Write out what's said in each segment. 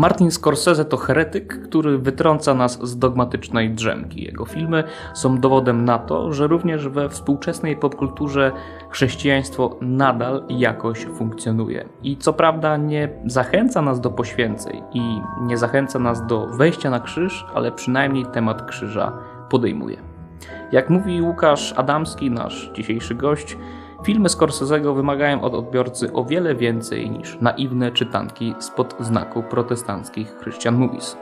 Martin Scorsese to heretyk, który wytrąca nas z dogmatycznej drzemki. Jego filmy są dowodem na to, że również we współczesnej popkulturze chrześcijaństwo nadal jakoś funkcjonuje. I co prawda nie zachęca nas do poświęceń i nie zachęca nas do wejścia na krzyż, ale przynajmniej temat krzyża podejmuje. Jak mówi Łukasz Adamski, nasz dzisiejszy gość, Filmy Scorsese'ego wymagają od odbiorcy o wiele więcej niż naiwne czytanki spod znaku protestanckich Christian Movies.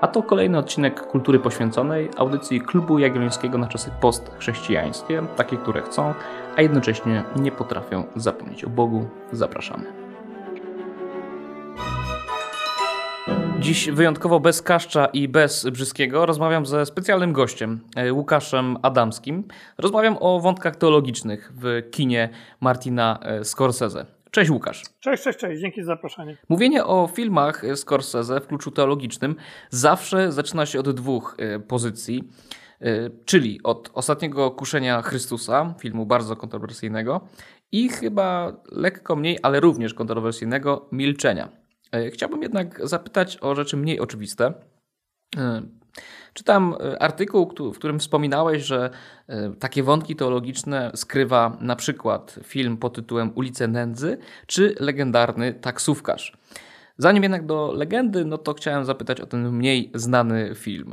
A to kolejny odcinek Kultury Poświęconej, audycji Klubu Jagiellońskiego na czasy postchrześcijańskie, takie, które chcą, a jednocześnie nie potrafią zapomnieć o Bogu. Zapraszamy. Dziś wyjątkowo bez Kaszcza i bez Brzyskiego rozmawiam ze specjalnym gościem, e, Łukaszem Adamskim. Rozmawiam o wątkach teologicznych w kinie Martina e, Scorsese. Cześć Łukasz. Cześć, cześć, cześć. Dzięki za zaproszenie. Mówienie o filmach Scorsese w kluczu teologicznym zawsze zaczyna się od dwóch e, pozycji. Czyli od ostatniego kuszenia Chrystusa, filmu bardzo kontrowersyjnego, i chyba lekko mniej, ale również kontrowersyjnego Milczenia E, chciałbym jednak zapytać o rzeczy mniej oczywiste. E, czytam e, artykuł, w którym wspominałeś, że takie wątki teologiczne skrywa na przykład film pod tytułem Ulice Nędzy czy legendarny taksówkarz. Zanim jednak do legendy, no to chciałem zapytać o ten mniej znany film.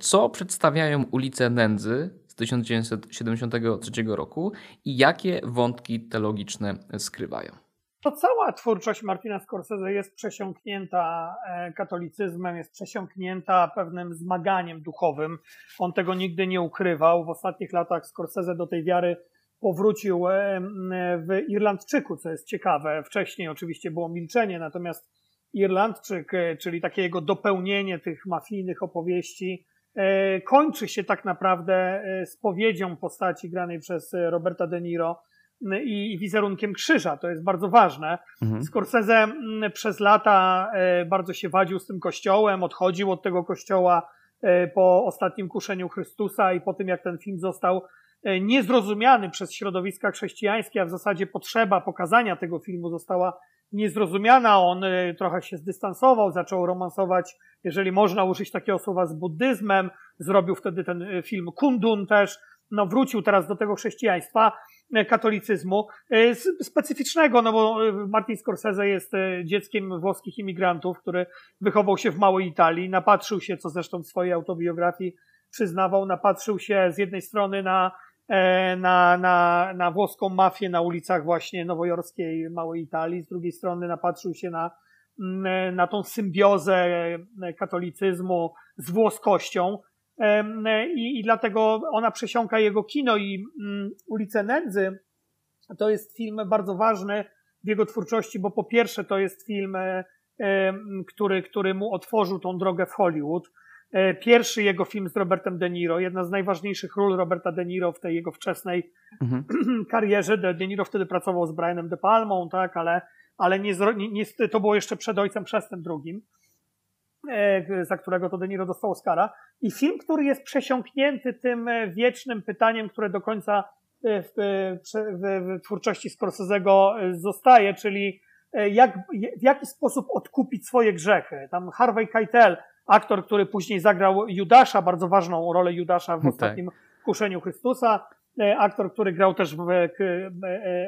Co przedstawiają Ulice Nędzy z 1973 roku i jakie wątki teologiczne skrywają? To cała twórczość Martina Scorsese jest przesiąknięta e, katolicyzmem, jest przesiąknięta pewnym zmaganiem duchowym. On tego nigdy nie ukrywał. W ostatnich latach Scorsese do tej wiary powrócił e, w Irlandczyku, co jest ciekawe. Wcześniej oczywiście było milczenie, natomiast Irlandczyk, e, czyli takie jego dopełnienie tych mafijnych opowieści, kończy się tak naprawdę spowiedzią postaci granej przez Roberta De Niro, i wizerunkiem krzyża. To jest bardzo ważne. Mhm. Scorsese mm, przez lata e, bardzo się wadził z tym kościołem, odchodził od tego kościoła e, po ostatnim kuszeniu Chrystusa i po tym, jak ten film został e, niezrozumiany przez środowiska chrześcijańskie, a w zasadzie potrzeba pokazania tego filmu została niezrozumiana. On trochę się zdystansował, zaczął romansować, jeżeli można użyć takiego słowa, z buddyzmem. Zrobił wtedy ten film Kundun też. No, wrócił teraz do tego chrześcijaństwa. E, katolicyzmu e, specyficznego, no bo e, Martin Scorsese jest dzieckiem włoskich imigrantów, który wychował się w małej Italii, napatrzył się, co zresztą w swojej autobiografii przyznawał, napatrzył się z jednej strony na, na, na, na włoską mafię na ulicach właśnie nowojorskiej małej Italii, z drugiej strony napatrzył się na, mm, na tą symbiozę katolicyzmu z włoskością, i, i dlatego ona przesiąka jego kino i mm, Ulice Nędzy to jest film bardzo ważny w jego twórczości, bo po pierwsze to jest film, e, który, który mu otworzył tą drogę w Hollywood. E, pierwszy jego film z Robertem De Niro, jedna z najważniejszych ról Roberta De Niro w tej jego wczesnej mhm. karierze. De, Niro wtedy pracował z Brianem De Palmą, tak, ale, ale nie, nie, to było jeszcze przed Ojcem Chrzestem drugim. E, za którego to De Niro dostał Oscara. I film, który jest przesiąknięty tym e, wiecznym pytaniem, które do końca e, w, w, w twórczości Scorsese'ego zostaje, czyli jak, w jaki sposób odkupić swoje grzechy. Tam Harvey Keitel, aktor, który później zagrał Judasza, bardzo ważną rolę Judasza w tak. ostatnim tak. Kuszeniu Chrystusa, aktor, który grał też w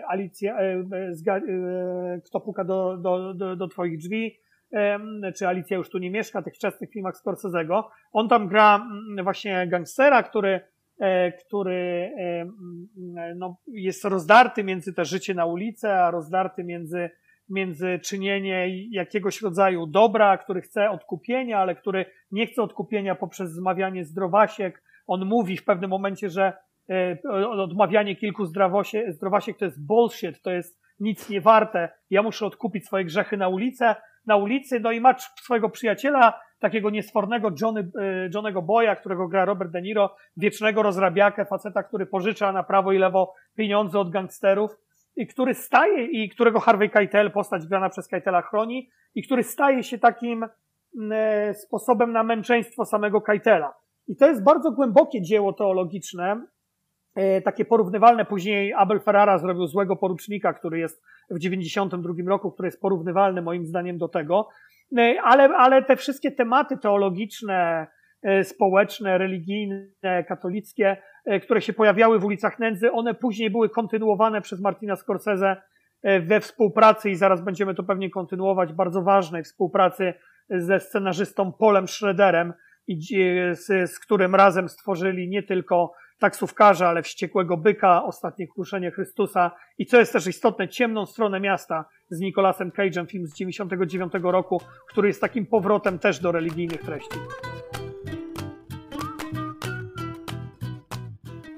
Alicja, Kto puka do, do, do, do twoich drzwi, czy Alicja już tu nie mieszka, tych wczesnych filmach Scorsese'ego. On tam gra mm, właśnie gangstera, który, e, który no, jest rozdarty między te życie na ulicy, a rozdarty między, między czynienie jakiegoś rodzaju dobra, który chce odkupienia, ale który nie chce odkupienia poprzez zmawianie zdrowasiek. On mówi w pewnym momencie, że e, odmawianie kilku zdrowasiek to jest bullshit, to jest nic nie warte. Ja muszę odkupić swoje grzechy na ulicę, na ulicy, no i ma swojego przyjaciela, takiego niesfornego Johnny, e, Johnego Boya, którego gra Robert De Niro, wiecznego rozrabiakę, faceta, który pożycza na prawo i lewo pieniądze od gangsterów i który staje, i którego Harvey Keitel, postać grana przez Keitela chroni, i który staje się takim e, sposobem na męczeństwo samego Keitela. I to jest bardzo głębokie dzieło teologiczne, takie porównywalne. Później Abel Ferrara zrobił Złego Porucznika, który jest w 92 roku, który jest porównywalny moim zdaniem do tego. ale, ale te wszystkie tematy teologiczne, społeczne, religijne, katolickie, które się pojawiały w ulicach Nędzy, one później były kontynuowane przez Martina Scorsese we współpracy i zaraz będziemy to pewnie kontynuować, bardzo ważnej współpracy ze scenarzystą Polem Schroederem, z, z którym razem stworzyli nie tylko taksówkarza, ale wściekłego byka, ostatnie kruszenie Chrystusa i co jest też istotne, ciemną stronę miasta z Nicolasem Cage'em, film z 99 roku, który jest takim powrotem też do religijnych treści.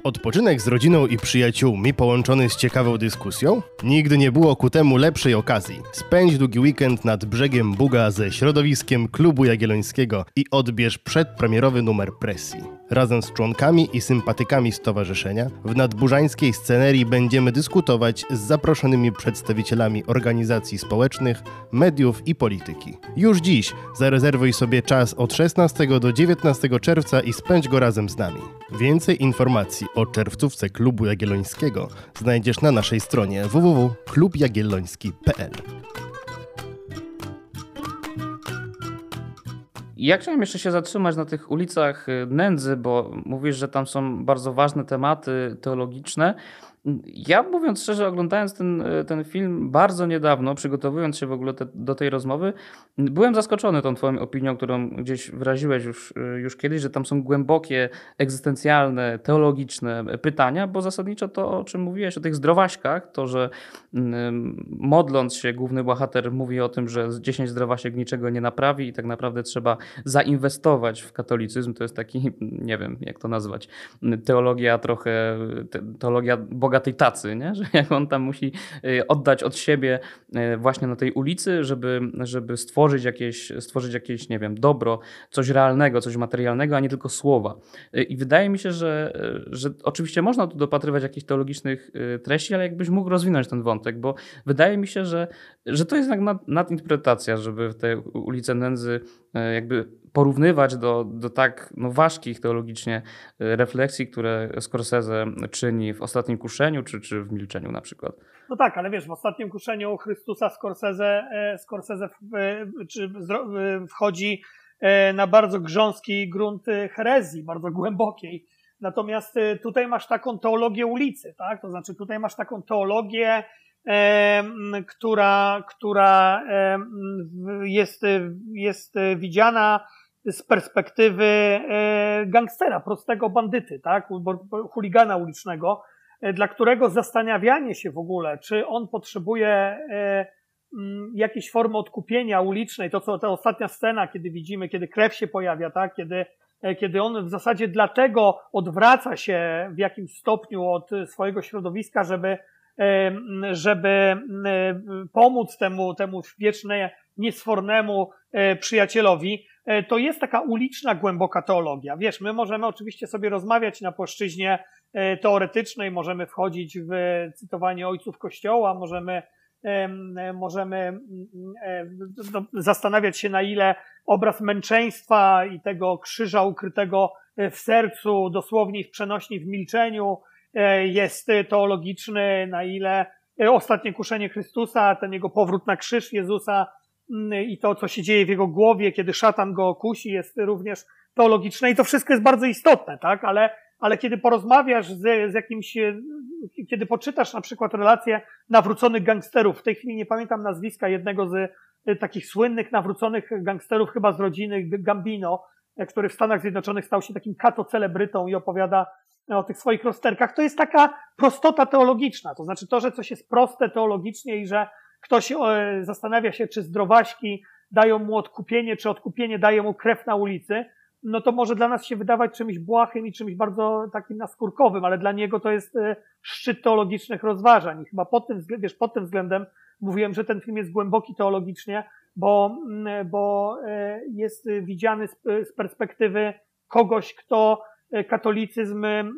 Odpoczynek z rodziną i przyjaciółmi połączony z ciekawą dyskusją? Nigdy nie było ku temu lepszej okazji. Spędź długi weekend nad brzegiem Buga ze środowiskiem Klubu Jagiellońskiego i odbierz przedpremierowy numer presji. Razem z członkami i sympatykami stowarzyszenia w nadburzańskiej scenerii będziemy dyskutować z zaproszonymi przedstawicielami organizacji społecznych, mediów i polityki. Już dziś zarezerwuj sobie czas od 16 do 19 czerwca i spędź go razem z nami. Więcej informacji o czerwcówce Klubu Jagiellońskiego znajdziesz na naszej stronie www.klubjagielloński.pl. Ja chciałem jeszcze się zatrzymać na tych ulicach y, nędzy, bo mówisz, że tam są bardzo ważne tematy teologiczne. Ja mówiąc szczerze, oglądając ten, ten film bardzo niedawno, przygotowując się w ogóle te, do tej rozmowy, byłem zaskoczony tą Twoją opinią, którą gdzieś wyraziłeś już, już kiedyś, że tam są głębokie, egzystencjalne, teologiczne pytania, bo zasadniczo to, o czym mówiłeś, o tych zdrowaśkach, to, że modląc się, główny bohater mówi o tym, że 10 zdrowasiek niczego nie naprawi i tak naprawdę trzeba zainwestować w katolicyzm. To jest taki, nie wiem jak to nazwać, teologia trochę, teologia bogatej tacy, nie? że jak on tam musi y, oddać od siebie y, właśnie na tej ulicy, żeby, żeby stworzyć, jakieś, stworzyć jakieś, nie wiem, dobro, coś realnego, coś materialnego, a nie tylko słowa. Y, I wydaje mi się, że, że oczywiście można tu dopatrywać jakichś teologicznych treści, ale jakbyś mógł rozwinąć ten wątek, bo wydaje mi się, że, że to jest jednak nadinterpretacja, żeby w te ulice nędzy jakby porównywać do, do tak no, ważkich teologicznie e, refleksji, które Scorsese czyni w Ostatnim Kuszeniu, czy, czy w Milczeniu na przykład. No tak, ale wiesz, w Ostatnim Kuszeniu Chrystusa Scorsese, e, Scorsese czy wchodzi e, na bardzo grząski grunt herezji, bardzo głębokiej. Natomiast tutaj masz taką teologię ulicy, tak? To znaczy tutaj masz taką teologię, która, która jest, jest widziana z perspektywy e, gangstera, prostego bandyty, tak, chuligana ulicznego, e, dla którego zastanawianie się w ogóle, czy on potrzebuje e, jakiejś formy odkupienia ulicznej, to co ta ostatnia scena, kiedy widzimy, kiedy krew się pojawia, tak, kiedy, kiedy on w zasadzie dlatego odwraca się w jakimś stopniu od swojego środowiska, żeby, żeby pomóc temu, temu wieczne, niesfornemu przyjacielowi, E, to jest taka uliczna, głęboka teologia. Wiesz, my możemy oczywiście sobie rozmawiać na płaszczyźnie e, teoretycznej, możemy wchodzić w cytowanie ojców Kościoła, możemy, możemy no, zastanawiać się, na ile obraz męczeństwa i tego krzyża ukrytego w sercu, dosłownie w przenośni w milczeniu, e, jest teologiczny, na ile ostatnie kuszenie Chrystusa, ten jego powrót na krzyż Jezusa i to, co się dzieje w jego głowie, kiedy szatan go okusi, jest również teologiczne i to wszystko jest bardzo istotne, tak? Ale, ale kiedy porozmawiasz z, z jakimś, kiedy poczytasz na przykład relacje nawróconych gangsterów, w tej chwili nie pamiętam nazwiska jednego z e, takich słynnych nawróconych gangsterów, chyba z rodziny Gambino, e, który w Stanach Zjednoczonych stał się takim kato-celebrytą i opowiada o tych swoich rozterkach, to jest taka prostota teologiczna. To znaczy to, że coś jest proste teologicznie i że Ktoś e, zastanawia się, czy zdrowaśki dają mu odkupienie, czy odkupienie daje mu krew na ulicy, no to może dla nas się wydawać czymś błahym i czymś bardzo takim naskórkowym, ale dla niego to jest e, szczyt teologicznych rozważań. I chyba pod tym, wiesz, pod tym względem mówiłem, że ten film jest głęboki teologicznie, bo, mm, bo e, jest widziany z perspektywy kogoś, kto katolicyzm mm,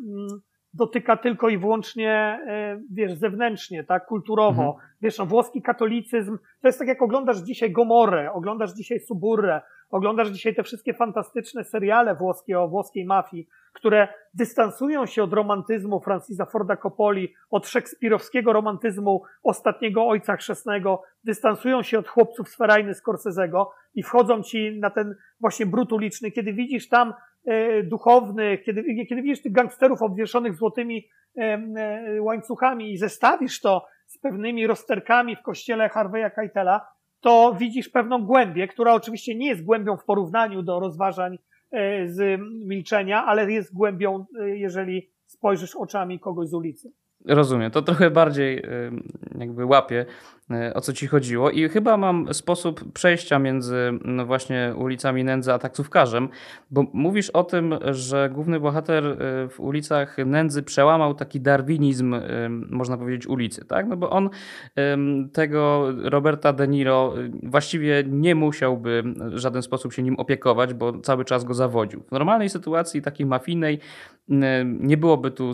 dotyka tylko i wyłącznie, e, wiesz, zewnętrznie, tak, kulturowo. Mhm. Wiesz, no, włoski katolicyzm, to jest tak jak oglądasz dzisiaj Gomorę, oglądasz dzisiaj Suburrę, Oglądasz dzisiaj te wszystkie fantastyczne seriale włoskie o włoskiej mafii, które dystansują się od romantyzmu Francisa Forda Coppoli, od szekspirowskiego romantyzmu ostatniego ojca chrzestnego, dystansują się od chłopców z Ferajny i wchodzą ci na ten właśnie brut uliczny, kiedy widzisz tam e, duchownych, kiedy, kiedy widzisz tych gangsterów obwieszonych złotymi e, e, łańcuchami i zestawisz to z pewnymi rozterkami w kościele Harveya Keitela, to widzisz pewną głębię, która oczywiście nie jest głębią w porównaniu do rozważań e, z milczenia, ale jest głębią, e, jeżeli spojrzysz oczami kogoś z ulicy. Rozumiem, to trochę bardziej jakby łapię E, o co ci chodziło. I chyba mam sposób przejścia między no właśnie ulicami Nędzy a taksówkarzem, bo mówisz o tym, że główny bohater e, w ulicach Nędzy przełamał taki darwinizm, e, można powiedzieć, ulicy, tak? No bo on tego Roberta De Niro właściwie nie musiałby w żaden sposób się nim opiekować, bo cały czas go zawodził. W normalnej sytuacji, takiej mafijnej, nie byłoby tu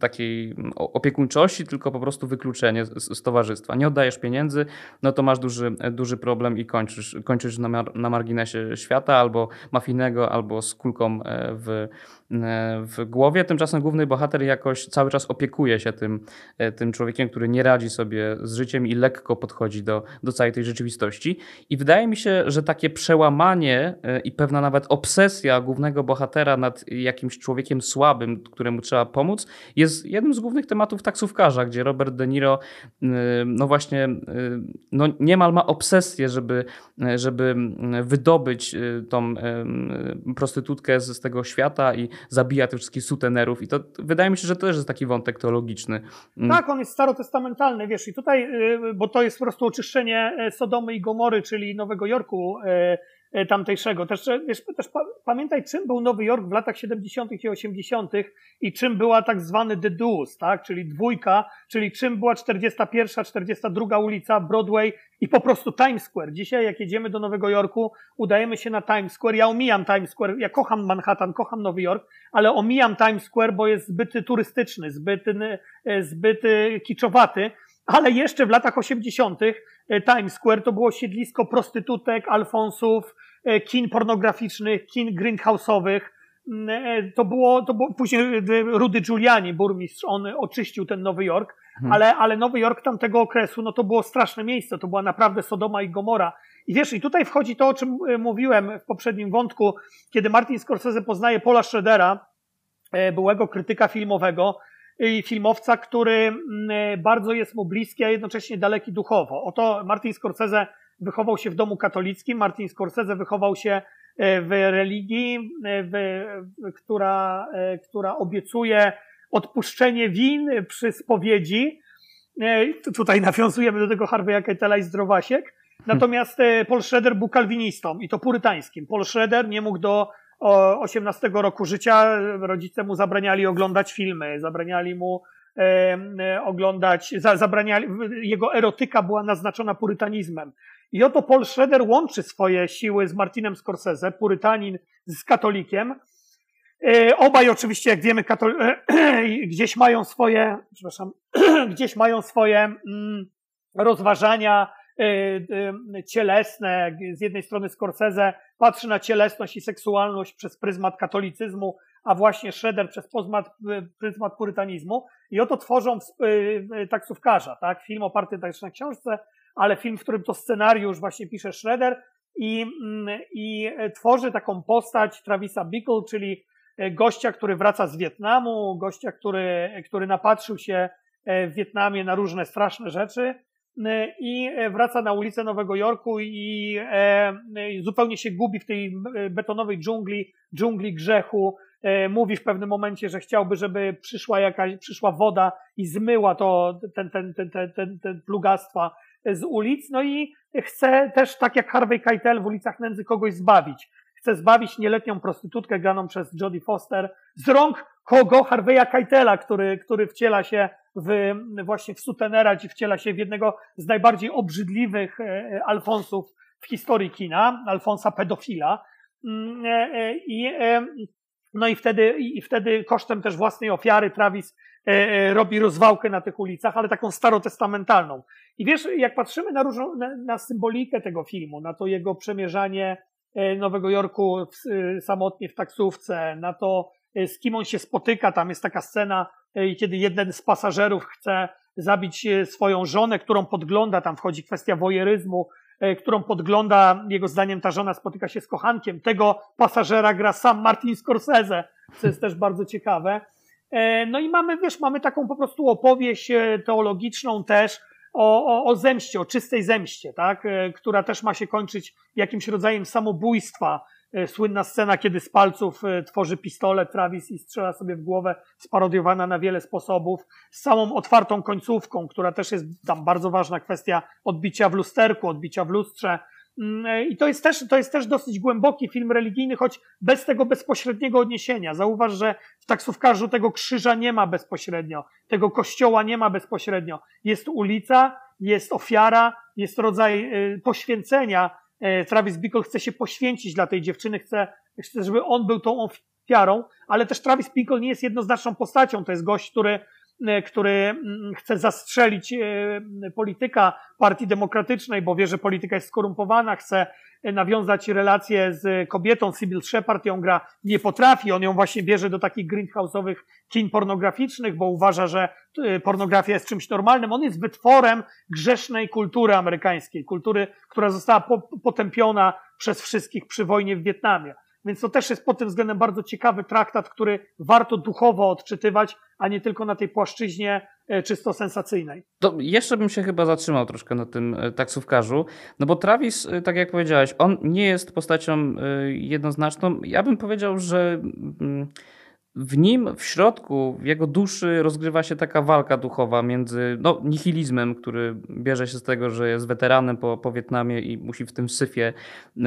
takiej opiekuńczości, tylko po prostu wykluczenie z towarzystwa. Nie oddajesz pieniędzy, pieniędzy, no to masz duży, duży problem i kończysz, kończysz na, mar na marginesie świata albo mafijnego, albo z kulką e, w w głowie. Tymczasem główny bohater jakoś cały czas opiekuje się tym, e, tym człowiekiem, który nie radzi sobie z życiem i lekko podchodzi do, do całej tej rzeczywistości. I wydaje mi się, że takie przełamanie e, i pewna nawet obsesja głównego bohatera nad jakimś człowiekiem słabym, któremu trzeba pomóc, jest jednym z głównych tematów taksówkarza, gdzie Robert De Niro no właśnie no niemal ma obsesję, żeby, żeby wydobyć tą prostytutkę z tego świata i zabija tych wszystkich sutenerów i to wydaje mi się, że to też jest taki wątek teologiczny. Mm. Tak, on jest starotestamentalny, wiesz, i tutaj, y, bo to jest po prostu oczyszczenie e, Sodomy i Gomory, czyli Nowego Jorku, e, tamtejszego. Też, wiesz, też pamiętaj, czym był Nowy Jork w latach 70. i 80. i czym była tak zwany The Deuce, tak? czyli dwójka, czyli czym była 41., 42 ulica, Broadway i po prostu Times Square. Dzisiaj, jak jedziemy do Nowego Jorku, udajemy się na Times Square. Ja omijam Times Square, ja kocham Manhattan, kocham Nowy Jork, ale omijam Times Square, bo jest zbyt turystyczny, zbyt, e, zbyt kiczowaty. Ale jeszcze w latach 80. E, Times Square to było siedlisko prostytutek, alfonsów, e, kin pornograficznych, kin greenhouse'owych. Mm, e, to było, to było później Rudy Giuliani, burmistrz, on oczyścił ten Nowy Jork, hmm. ale, ale Nowy Jork tamtego okresu, no to było straszne miejsce, to była naprawdę Sodoma i Gomora. I wiesz, i tutaj wchodzi to, o czym mówiłem w poprzednim wątku, kiedy Martin Scorsese poznaje Paula Schroedera, byłego krytyka filmowego, filmowca, który mm, bardzo jest mu bliski, a jednocześnie daleki duchowo. Oto Martin Scorsese wychował się w domu katolickim, Martin Scorsese wychował się e, w religii, e, w, która, e, która obiecuje odpuszczenie win przy spowiedzi. Tutaj nawiązujemy do tego Harvey'a Keitela i Zdrowasiek. Natomiast Paul Schroeder był kalwinistą i to purytańskim. Paul Schroeder nie mógł do 18 roku życia rodzice mu zabraniali oglądać filmy, zabraniali mu e, oglądać, za, zabraniali, jego erotyka była naznaczona purytanizmem. I oto Paul Schroeder łączy swoje siły z Martinem Scorsese, purytanin z katolikiem. E, obaj oczywiście, jak wiemy, katol- e, gdzieś mają swoje, przepraszam, gdzieś mają swoje mm, rozważania cielesne. Z jednej strony Scorsese patrzy na cielesność i seksualność przez pryzmat katolicyzmu, a właśnie Schroeder przez pryzmat, y, pryzmat purytanizmu. I oto tworzą taksówkarza, tak? Film oparty też na książce, ale film, w którym to scenariusz właśnie pisze Schroeder i, mm, i tworzy taką postać Travisa Bickle, czyli gościa, który wraca z Wietnamu, gościa, który, który napatrzył się w Wietnamie na różne straszne rzeczy E, i e, wraca na ulicę Nowego Jorku i e, zupełnie się gubi w tej betonowej dżungli, dżungli grzechu. Mówi w pewnym momencie, że chciałby, żeby przyszła jakaś, przyszła woda i zmyła to, ten, ten, ten, ten, ten, ten plugastwa z ulic. No i chce też, tak jak Harvey Keitel w ulicach nędzy kogoś zbawić. Chce zbawić nieletnią prostytutkę graną przez Jodie Foster z rąk kogo? Harveya Keitela, który, który wciela się w, właśnie w sutenera, czy wciela się w jednego z najbardziej obrzydliwych e, Alfonsów w historii kina, Alfonsa pedofila. Mm, e, e, I, no i wtedy, i wtedy kosztem też własnej ofiary Travis robi rozwałkę na tych ulicach, ale taką starotestamentalną. I wiesz, jak patrzymy na, różną, na, symbolikę tego filmu, na to jego przemierzanie Nowego Jorku samotnie w taksówce, na to, z kim on się spotyka. Tam jest taka scena, kiedy jeden z pasażerów chce zabić swoją żonę, którą podgląda, tam wchodzi kwestia wojeryzmu, którą podgląda, jego zdaniem ta żona spotyka się z kochankiem. Tego pasażera gra sam Martin Scorsese, co jest też bardzo ciekawe. E, no i mamy, wiesz, mamy taką po prostu opowieść e, teologiczną też o, o, o zemście, o czystej zemście, tak, e, która też ma się kończyć jakimś rodzajem samobójstwa. Słynna scena, kiedy z palców tworzy pistolet Travis i strzela sobie w głowę, sparodiowana na wiele sposobów, z całą otwartą końcówką, która też jest tam bardzo ważna kwestia odbicia w lusterku, odbicia w lustrze, Mm, e, I to jest, też, to jest też dosyć głęboki film religijny, choć bez tego bezpośredniego odniesienia. Zauważ, że w taksówkarzu tego krzyża nie ma bezpośrednio, tego kościoła nie ma bezpośrednio. Jest ulica, jest ofiara, jest rodzaj e, poświęcenia. E, Travis Bickle chce się poświęcić dla tej dziewczyny, chce, chce żeby on był tą ofiarą, ale też Travis Bickle nie jest jednoznaczną postacią. To jest gość, który który mm, chce zastrzelić e, polityka Partii Demokratycznej, bo wie, że polityka jest skorumpowana, chce nawiązać relacje z kobietą, Sybil Shepard ją gra, nie potrafi, on ją właśnie bierze do takich greenhouse'owych kin pornograficznych, bo uważa, że e, pornografia jest czymś normalnym. On jest wytworem grzesznej kultury amerykańskiej, kultury, która została potępiona przez wszystkich przy wojnie w Wietnamie. Więc to też jest pod tym względem bardzo ciekawy traktat, który warto duchowo odczytywać, a nie tylko na tej płaszczyźnie e, czysto sensacyjnej. To jeszcze bym się chyba zatrzymał troszkę na tym e, taksówkarzu, no bo Travis, e, tak jak powiedziałeś, on nie jest postacią jednoznaczną. Ja bym powiedział, że mm, w nim, w środku, w jego duszy rozgrywa się taka walka duchowa między no, nihilizmem, który bierze się z tego, że jest weteranem po, po Wietnamie i musi w tym syfie e,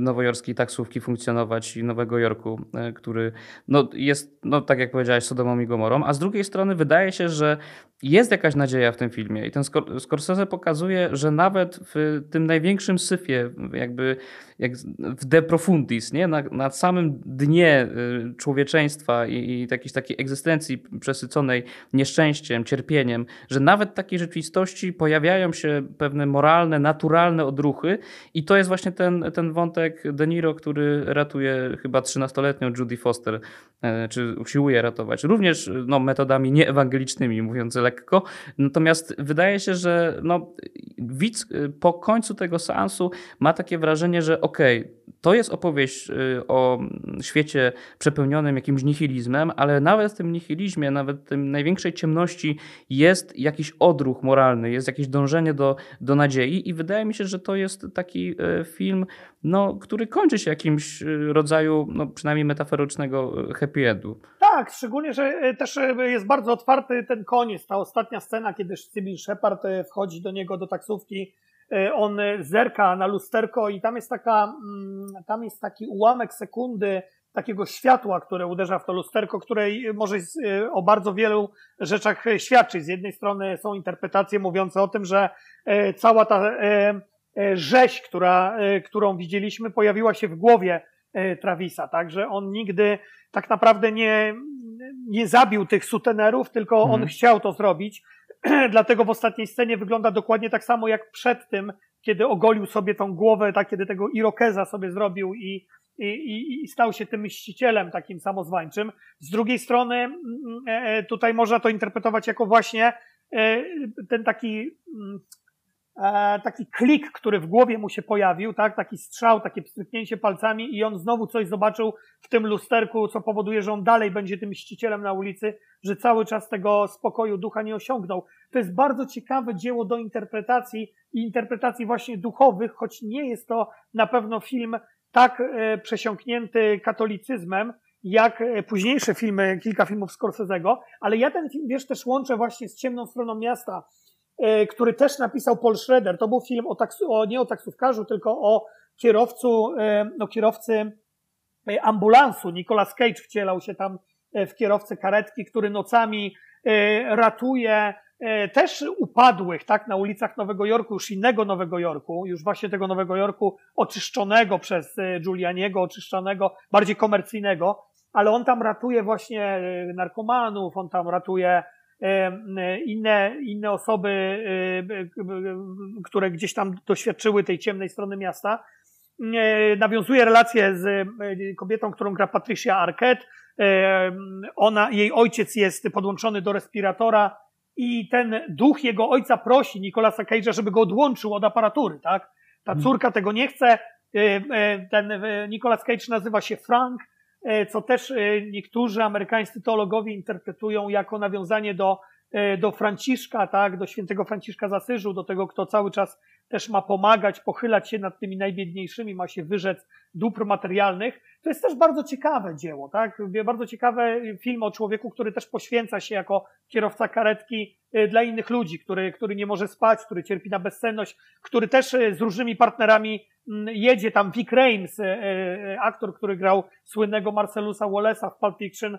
nowojorskiej taksówki funkcjonować i Nowego Jorku, e, który no, jest, no, tak jak powiedziałeś, Sodomą i Gomorą, a z drugiej strony wydaje się, że jest jakaś nadzieja w tym filmie i ten Scorsese pokazuje, że nawet w tym największym syfie, jakby jak w De Profundis, nie? Na, na samym dnie y, człowieczeństwa i, i jakiejś takiej egzystencji przesyconej nieszczęściem, cierpieniem, że nawet w takiej rzeczywistości pojawiają się pewne moralne, naturalne odruchy i to jest właśnie ten, ten wątek De Niro, który ratuje chyba 13-letnią Judy Foster, e, czy usiłuje ratować. Również no, metodami nieewangelicznymi, mówiąc lekko. Natomiast wydaje się, że no, widz y, po końcu tego seansu ma takie wrażenie, że okej, okay, to jest opowieść y, o świecie przepełnionym jakimś nihilizmem, ale nawet w tym nihilizmie, nawet w tym największej ciemności jest jakiś odruch moralny, jest jakieś dążenie do, do nadziei i wydaje mi się, że to jest taki y, film, no, który kończy się jakimś rodzaju, no, przynajmniej metaforycznego happy endu. Tak, szczególnie, że też jest bardzo otwarty ten koniec, ta ostatnia scena, kiedy Sybil Shepard wchodzi do niego do taksówki E, on zerka na lusterko i tam jest taka, mm, tam jest taki ułamek sekundy takiego światła, które uderza w to lusterko, które może e, o bardzo wielu rzeczach świadczyć. Z jednej strony są interpretacje mówiące o tym, że e, cała ta rzeź, która, którą widzieliśmy, pojawiła się w głowie Travisa, tak, że on nigdy tak naprawdę nie, nie zabił tych sutenerów, tylko on mhm. chciał to zrobić Dlatego w ostatniej scenie wygląda dokładnie tak samo jak przed tym, kiedy ogolił sobie tą głowę, tak, kiedy tego irokeza sobie zrobił i, i, i stał się tym mścicielem takim samozwańczym. Z drugiej strony, mm, e, e, tutaj można to interpretować jako właśnie e, ten taki mm, taki klik, który w głowie mu się pojawił, tak, taki strzał, takie pstryknięcie palcami i on znowu coś zobaczył w tym lusterku, co powoduje, że on dalej będzie tym mścicielem na ulicy, że cały czas tego spokoju ducha nie osiągnął. To jest bardzo ciekawe dzieło do interpretacji i interpretacji właśnie duchowych, choć nie jest to na pewno film tak e, przesiąknięty katolicyzmem, jak e, późniejsze filmy, kilka filmów Scorsese'ego, ale ja ten film, wiesz, też łączę właśnie z ciemną stroną miasta, E, który też napisał Paul Schroeder. To był film o, taksu, o nie o taksówkarzu, tylko o kierowcu, e, o kierowcy ambulansu. Nicolas Cage wcielał się tam w kierowcę karetki, który nocami ratuje też upadłych, tak, na ulicach Nowego Jorku, już innego Nowego Jorku, już właśnie tego Nowego Jorku oczyszczonego przez Giulianiego, oczyszczonego, bardziej komercyjnego, ale on tam ratuje właśnie narkomanów, on tam ratuje inne, inne osoby, które gdzieś tam doświadczyły tej ciemnej strony miasta. nawiązuje relację z kobietą, którą gra Patricia Arquette. Ona, jej ojciec jest podłączony do respiratora i ten duch jego ojca prosi Nicolasa Cage'a, żeby go odłączył od aparatury, tak? Ta mhm. córka tego nie chce. Ten Nicolas Cage nazywa się Frank, co też niektórzy amerykańscy teologowie interpretują jako nawiązanie do E, do Franciszka, tak, do świętego Franciszka z Asyżu, do tego, kto cały czas też ma pomagać, pochylać się nad tymi najbiedniejszymi, ma się wyrzec dóbr materialnych. To jest też bardzo ciekawe dzieło, tak? Bardzo ciekawy film o człowieku, który też poświęca się jako kierowca karetki e, dla innych ludzi, który, który nie może spać, który cierpi na bezsenność, który też e, z różnymi partnerami mm, jedzie tam Vic Reims, aktor, który grał słynnego Marcelusa Wallace'a w Pulp Fiction,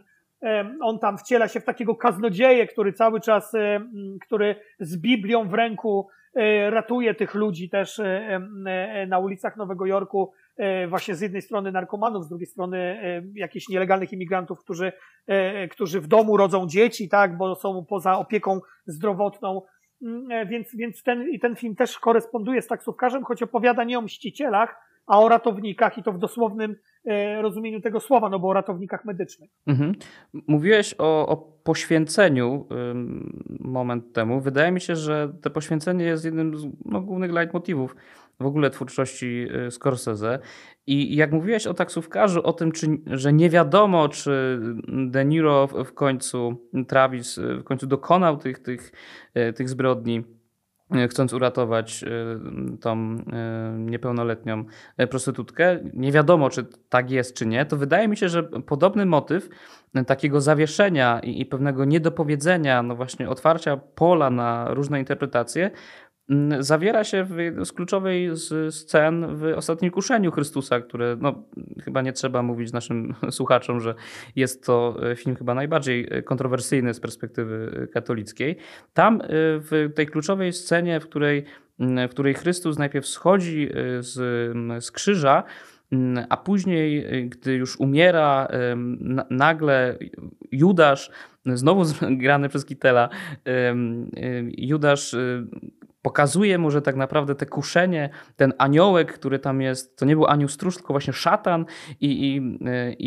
on tam wciela się w takiego kaznodzieję, który cały czas, który z Biblią w ręku e, ratuje tych ludzi też e, e, na ulicach Nowego Jorku, właśnie z jednej strony narkomanów, z drugiej strony jakichś nielegalnych imigrantów, którzy, którzy w domu rodzą dzieci, tak, bo są poza opieką zdrowotną. Mm, więc, więc ten, ten film też koresponduje z taksówkarzem, choć opowiada nie o mścicielach, a o ratownikach i to w dosłownym e, rozumieniu tego słowa, no bo o ratownikach medycznych. Mhm. Mówiłeś o, o poświęceniu moment temu. Wydaje mi się, że to poświęcenie jest jednym z no, głównych leitmotywów w ogóle twórczości y, Scorsese. I jak mówiłeś o taksówkarzu, o tym, czy, że nie wiadomo, czy De Niro w końcu, Travis w końcu dokonał tych, tych, y, tych zbrodni, chcąc uratować e, tą e, niepełnoletnią prostytutkę. Nie wiadomo, czy tak jest, czy nie. To wydaje mi się, że podobny motyw takiego zawieszenia i, pewnego niedopowiedzenia, no właśnie otwarcia pola na różne interpretacje, zawiera się w z kluczowej z scen w Ostatnim Kuszeniu Chrystusa, które no, chyba nie trzeba mówić naszym słuchaczom, że jest to e, film chyba najbardziej e, kontrowersyjny z perspektywy e, katolickiej. Tam w tej kluczowej scenie, w której, mm, w której Chrystus najpierw schodzi z, mm, z krzyża, a później, gdy już umiera, nagle Judasz, znowu grany przez Kitela, Judasz pokazuje mu, że tak naprawdę te kuszenie, ten aniołek, który tam jest, to nie był anioł stróż, tylko właśnie szatan i, i,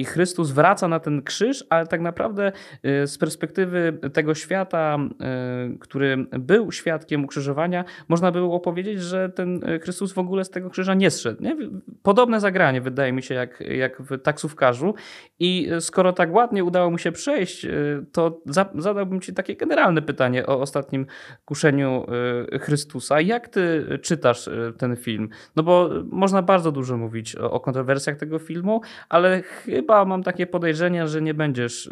i Chrystus wraca na ten krzyż, ale tak naprawdę y, z perspektywy tego świata, y, który był świadkiem ukrzyżowania, można było powiedzieć, że ten Chrystus w ogóle z tego krzyża nie zszedł. Nie? Podobne zagranie wydaje mi się jak, jak w taksówkarzu i skoro tak ładnie udało mu się przejść, y, to zadałbym ci takie generalne pytanie o ostatnim kuszeniu Chrystusa Chrystusa. Jak ty czytasz e, ten film? No bo można bardzo dużo mówić o, kontrowersjach tego filmu, ale chyba mam takie podejrzenie, że nie będziesz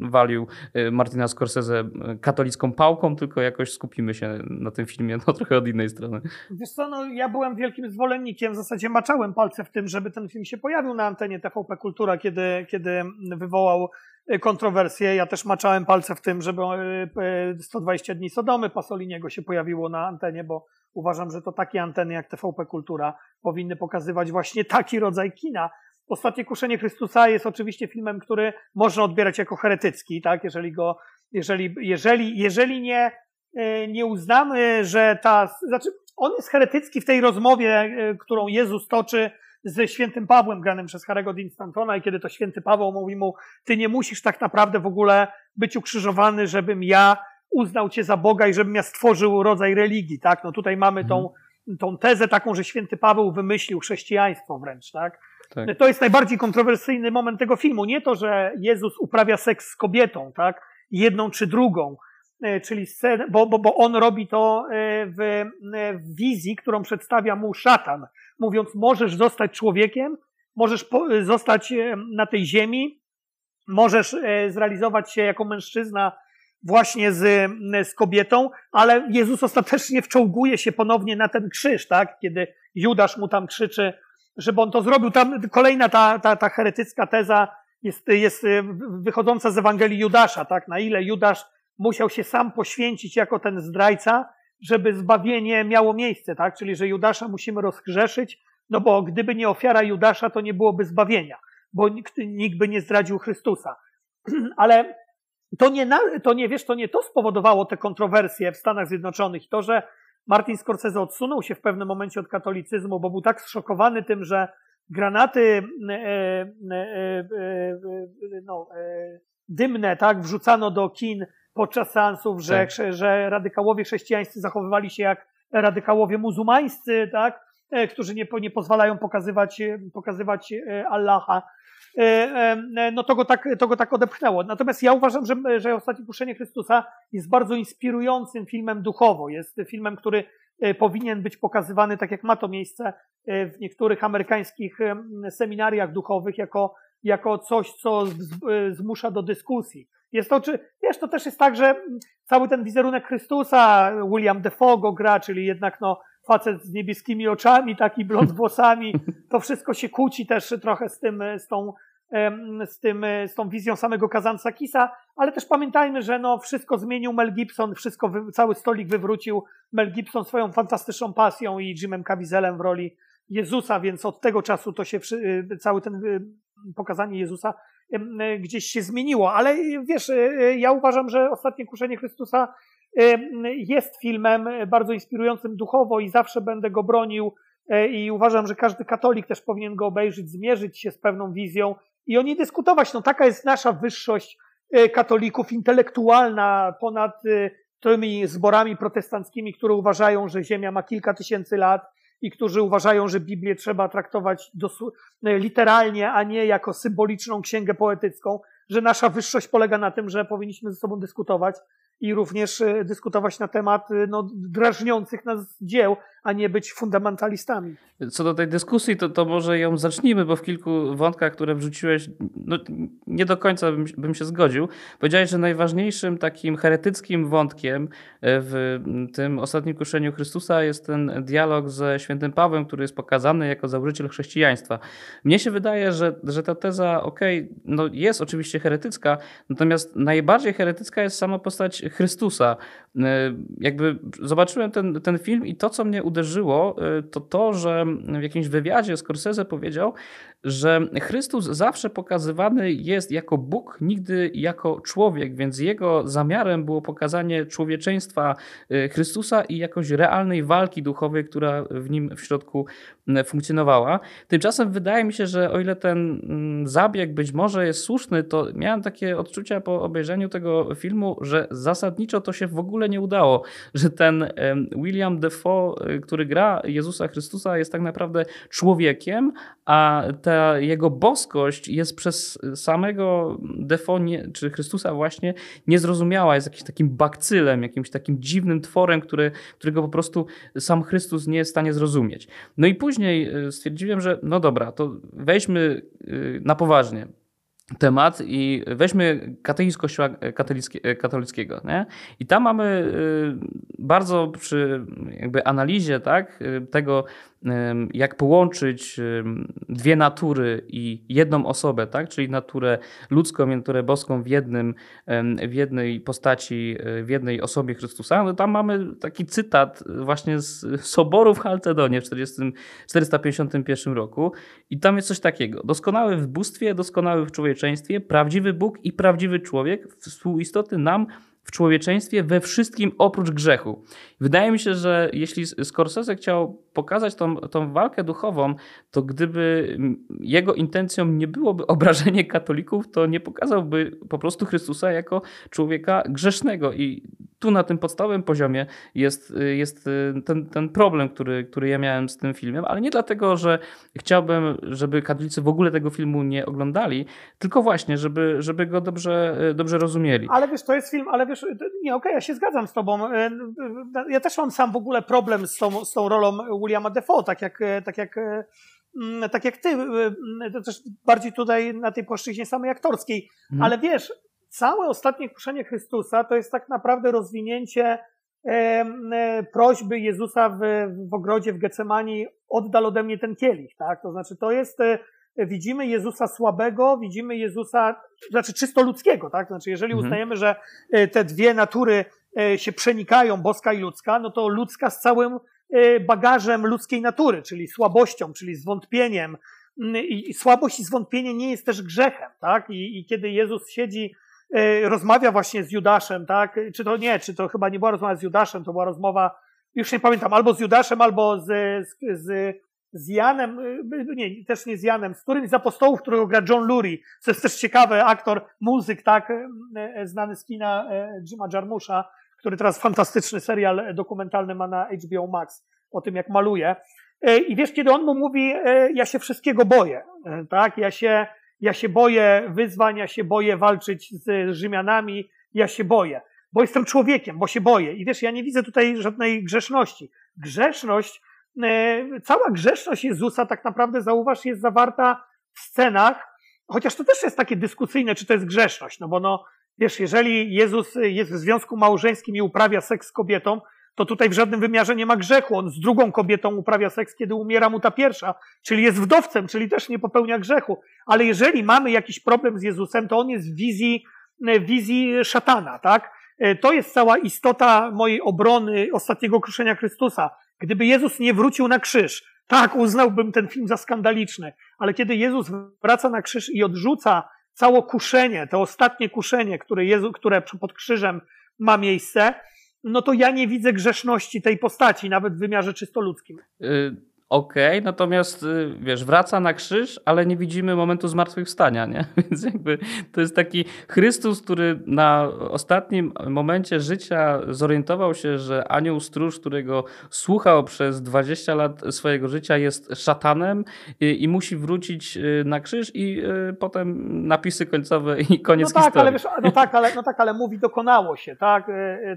walił Martina Scorsese katolicką pałką, tylko jakoś skupimy się na tym filmie no, trochę od innej strony. Wiesz co, no, ja byłem wielkim zwolennikiem, w zasadzie maczałem palce w tym, żeby ten film się pojawił na antenie TVP Kultura, kiedy, kiedy wywołał Y, kontrowersje. Ja też maczałem palce w tym, żeby 120 y, y, dni Sodomy Pasoliniego się pojawiło na antenie, bo uważam, że to takie anteny jak TVP Kultura powinny pokazywać właśnie taki rodzaj kina. Ostatnie Kuszenie Chrystusa jest oczywiście filmem, który można odbierać jako heretycki, tak? Jeżeli go, jeżeli, jeżeli, jeżeli nie, nie uznamy, że ta, znaczy on jest heretycki w tej rozmowie, którą Jezus toczy ze świętym Pawłem granym przez Harego Dean Stantona i kiedy to święty Paweł mówi mu, ty nie musisz tak naprawdę w ogóle być ukrzyżowany, żebym ja uznał cię za Boga i żebym ja stworzył rodzaj religii, tak? No tutaj mamy tą, mhm. tą tezę taką, że święty Paweł wymyślił chrześcijaństwo wręcz, tak? tak? To jest najbardziej kontrowersyjny moment tego filmu. Nie to, że Jezus uprawia seks z kobietą, tak? Jedną czy drugą, czyli scenę, bo, bo, bo on robi to e, w, e, w wizji, którą przedstawia mu szatan mówiąc, możesz zostać człowiekiem, możesz zostać e, na tej ziemi, możesz e, zrealizować się jako mężczyzna właśnie z, z kobietą, ale Jezus ostatecznie wczołguje się ponownie na ten krzyż, tak? Kiedy Judasz mu tam krzyczy, żeby on to zrobił. Tam kolejna ta, ta, ta heretycka teza jest, jest e, wychodząca z Ewangelii Judasza, tak? Na ile Judasz musiał się sam poświęcić jako ten zdrajca, żeby zbawienie miało miejsce, tak? Czyli, że Judasza musimy rozgrzeszyć, no bo gdyby nie ofiara Judasza, to nie byłoby zbawienia, bo nikt, nikt by nie zdradził Chrystusa. Ale to nie, to nie, wiesz, to nie to spowodowało te kontrowersje w Stanach Zjednoczonych, to, że Martin Scorsese odsunął się w pewnym momencie od katolicyzmu, bo był tak zszokowany tym, że granaty e, e, e, no, dymne tak, wrzucano do kin podczas seansów, że, tak. że radykałowie chrześcijańscy zachowywali się jak radykałowie muzułmańscy, tak, którzy nie, nie pozwalają pokazywać, pokazywać Allaha. No to go, tak, to go tak odepchnęło. Natomiast ja uważam, że, że Ostatnie Kuszenie Chrystusa jest bardzo inspirującym filmem duchowo. Jest filmem, który E, powinien być pokazywany, tak jak ma to miejsce e, w niektórych amerykańskich seminariach duchowych, jako, jako coś, co e, zmusza do dyskusji. Jest to, czy, wiesz, to też jest tak, że cały ten wizerunek Chrystusa, William Defoe go gra, czyli jednak no, facet z niebieskimi oczami, taki blond włosami, to wszystko się kłóci też trochę z tym, z tą z, tym, e, z tą wizją samego Kazanca Kisa, ale też pamiętajmy, że no wszystko zmienił Mel Gibson, wszystko, cały stolik wywrócił Mel Gibson swoją fantastyczną pasją i Jimem Caviezelem w roli Jezusa, więc od tego czasu to się e, cały ten e, pokazanie Jezusa gdzieś się zmieniło, ale wiesz, ja uważam, że Ostatnie Kuszenie Chrystusa jest filmem bardzo inspirującym duchowo i zawsze będę go bronił i uważam, że każdy katolik też powinien go obejrzeć, zmierzyć się z pewną wizją i o niej dyskutować. No taka jest nasza wyższość e, katolików intelektualna ponad e, tymi zborami protestanckimi, które uważają, że Ziemia ma kilka tysięcy lat i którzy uważają, że Biblię trzeba traktować e, literalnie, a nie jako symboliczną księgę poetycką, że nasza wyższość polega na tym, że powinniśmy ze sobą dyskutować i również dyskutować na temat no, drażniących nas dzieł, a nie być fundamentalistami. Co do tej dyskusji, to, to może ją zacznijmy, bo w kilku wątkach, które wrzuciłeś, no, nie do końca bym, bym się zgodził. Powiedziałeś, że najważniejszym takim heretyckim wątkiem e, w tym ostatnim kuszeniu Chrystusa jest ten dialog ze świętym Pawłem, który jest pokazany jako założyciel chrześcijaństwa. Mnie się wydaje, że, że ta teza, okej, okay, no jest oczywiście heretycka, natomiast najbardziej heretycka jest sama postać Chrystusa. E, jakby zobaczyłem ten, ten film i to, co mnie uderzyło, y, to to, że w jakimś wywiadzie Scorsese powiedział, że Chrystus zawsze pokazywany jest jako Bóg, nigdy jako człowiek, więc jego zamiarem było pokazanie człowieczeństwa y, Chrystusa i jakoś realnej walki duchowej, która w nim w środku funkcjonowała. Tymczasem wydaje mi się, że o ile ten zabieg być może jest słuszny, to miałem takie odczucia po obejrzeniu tego filmu, że zasadniczo to się w ogóle nie udało, że ten William Defoe, y, który gra Jezusa Chrystusa, jest tak naprawdę człowiekiem, a ta jego boskość jest przez samego Defonie czy Chrystusa właśnie niezrozumiała, jest jakimś takim bakcylem, jakimś takim dziwnym tworem, który, którego po prostu sam Chrystus nie jest w stanie zrozumieć. No i później y, stwierdziłem, że no dobra, to weźmy y, na poważnie temat i weźmy katechizm Kościoła katolickiego. Nie? I tam mamy bardzo przy jakby analizie tak, tego, jak połączyć dwie natury i jedną osobę, tak? czyli naturę ludzką i naturę boską w, jednym, w jednej postaci, w jednej osobie Chrystusa. No tam mamy taki cytat właśnie z Soboru w Halcedonie w 40, 451 roku i tam jest coś takiego. Doskonały w bóstwie, doskonały w człowieczeństwie, prawdziwy Bóg i prawdziwy człowiek, współistotny nam w człowieczeństwie we wszystkim oprócz grzechu. Wydaje mi się, że jeśli Scorsese chciał pokazać tą, tą walkę duchową, to gdyby jego intencją nie byłoby obrażenie katolików, to nie pokazałby po prostu Chrystusa jako człowieka grzesznego. I tu na tym podstawowym poziomie jest, jest ten, ten problem, który, który ja miałem z tym filmem, ale nie dlatego, że chciałbym, żeby katolicy w ogóle tego filmu nie oglądali, tylko właśnie, żeby, żeby go dobrze, dobrze rozumieli. Ale wiesz, to jest film, ale wiesz, nie, okej, okay, ja się zgadzam z tobą. Ja też mam sam w ogóle problem z tą, z tą rolą Williama Defoe, tak jak, e, tak jak e, mm, tak jak ty, to też bardziej tutaj na tej płaszczyźnie samej aktorskiej, mhm. ale wiesz, całe ostatnie kuszenie Chrystusa to jest tak naprawdę rozwinięcie e, prośby Jezusa w, w ogrodzie w Getsemani oddal ode mnie ten kielich, tak? To znaczy to jest widzimy Jezusa słabego, widzimy Jezusa, znaczy czysto ludzkiego, tak? Znaczy, jeżeli mhm. uznajemy, że e, te dwie natury e, się przenikają, boska i ludzka, no to ludzka z całym e, bagażem ludzkiej natury, czyli słabością, czyli zwątpieniem. Mm, I słabość i zwątpienie nie jest też grzechem, tak? I, i kiedy Jezus siedzi, rozmawia właśnie z Judaszem, tak? Czy to nie, czy to chyba nie była rozmowa z Judaszem, to była rozmowa już nie pamiętam, albo z Judaszem, albo z, z, z, z Janem, nie, też nie z Janem, z którymś z apostołów, którego gra John Lurie. To jest też ciekawy aktor, muzyk, tak, znany z kina Jima Jarmusza, który teraz fantastyczny serial dokumentalny ma na HBO Max o tym, jak maluje. I wiesz, kiedy on mu mówi, ja się wszystkiego boję, tak, ja się, ja się boję wyzwań, ja się boję walczyć z Rzymianami, ja się boję, bo jestem człowiekiem, bo się boję. I wiesz, ja nie widzę tutaj żadnej grzeszności. Grzeszność, e, cała grzeszność Jezusa tak naprawdę, zauważ, jest zawarta w scenach, chociaż to też jest takie dyskusyjne, czy to jest grzeszność, no bo no, wiesz, jeżeli Jezus jest w związku małżeńskim i uprawia seks z kobietą, to tutaj w żadnym wymiarze nie ma grzechu. On z drugą kobietą uprawia seks, kiedy umiera mu ta pierwsza, czyli jest wdowcem, czyli też nie popełnia grzechu. Ale jeżeli mamy jakiś problem z Jezusem, to on jest w wizji, wizji szatana, tak? To jest cała istota mojej obrony ostatniego kruszenia Chrystusa. Gdyby Jezus nie wrócił na krzyż, tak, uznałbym ten film za skandaliczny, ale kiedy Jezus wraca na krzyż i odrzuca całe kuszenie, to ostatnie kuszenie, które, Jezu, które pod krzyżem ma miejsce, no to ja nie widzę grzeszności tej postaci, nawet w wymiarze czysto ludzkim. Y okej, okay, natomiast y, wiesz, wraca na krzyż, ale nie widzimy momentu zmartwychwstania, nie? Więc jakby to jest taki Chrystus, który na ostatnim momencie życia zorientował się, że anioł stróż, którego słuchał przez 20 lat swojego życia jest szatanem i, i musi wrócić y, na krzyż i y, potem napisy końcowe i koniec no tak, historii. Ale wiesz, no, tak, ale, no tak, ale mówi dokonało się, tak?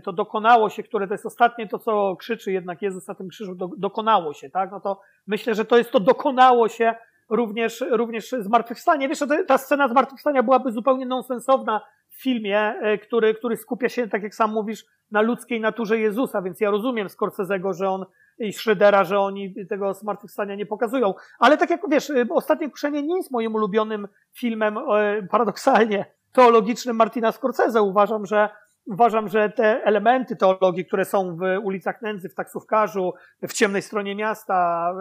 To dokonało się, które to jest ostatnie to, co krzyczy jednak Jezus na tym krzyżu, do, dokonało się, tak? No to myślę, że to jest to dokonało się również, również zmartwychwstanie. Wiesz, ta scena zmartwychwstania byłaby zupełnie nonsensowna w filmie, e, który, który skupia się, tak jak sam mówisz, na ludzkiej naturze Jezusa, więc ja rozumiem Scorsese'ego, że on i Schroedera, że oni tego zmartwychwstania nie pokazują. Ale tak jak wiesz, e, Ostatnie Kuszenie nie jest moim ulubionym filmem, e, paradoksalnie, teologicznym Martina Scorsese. Uważam, że Uważam, że te elementy teologii, które są w ulicach nędzy, w taksówkarzu, w ciemnej stronie miasta,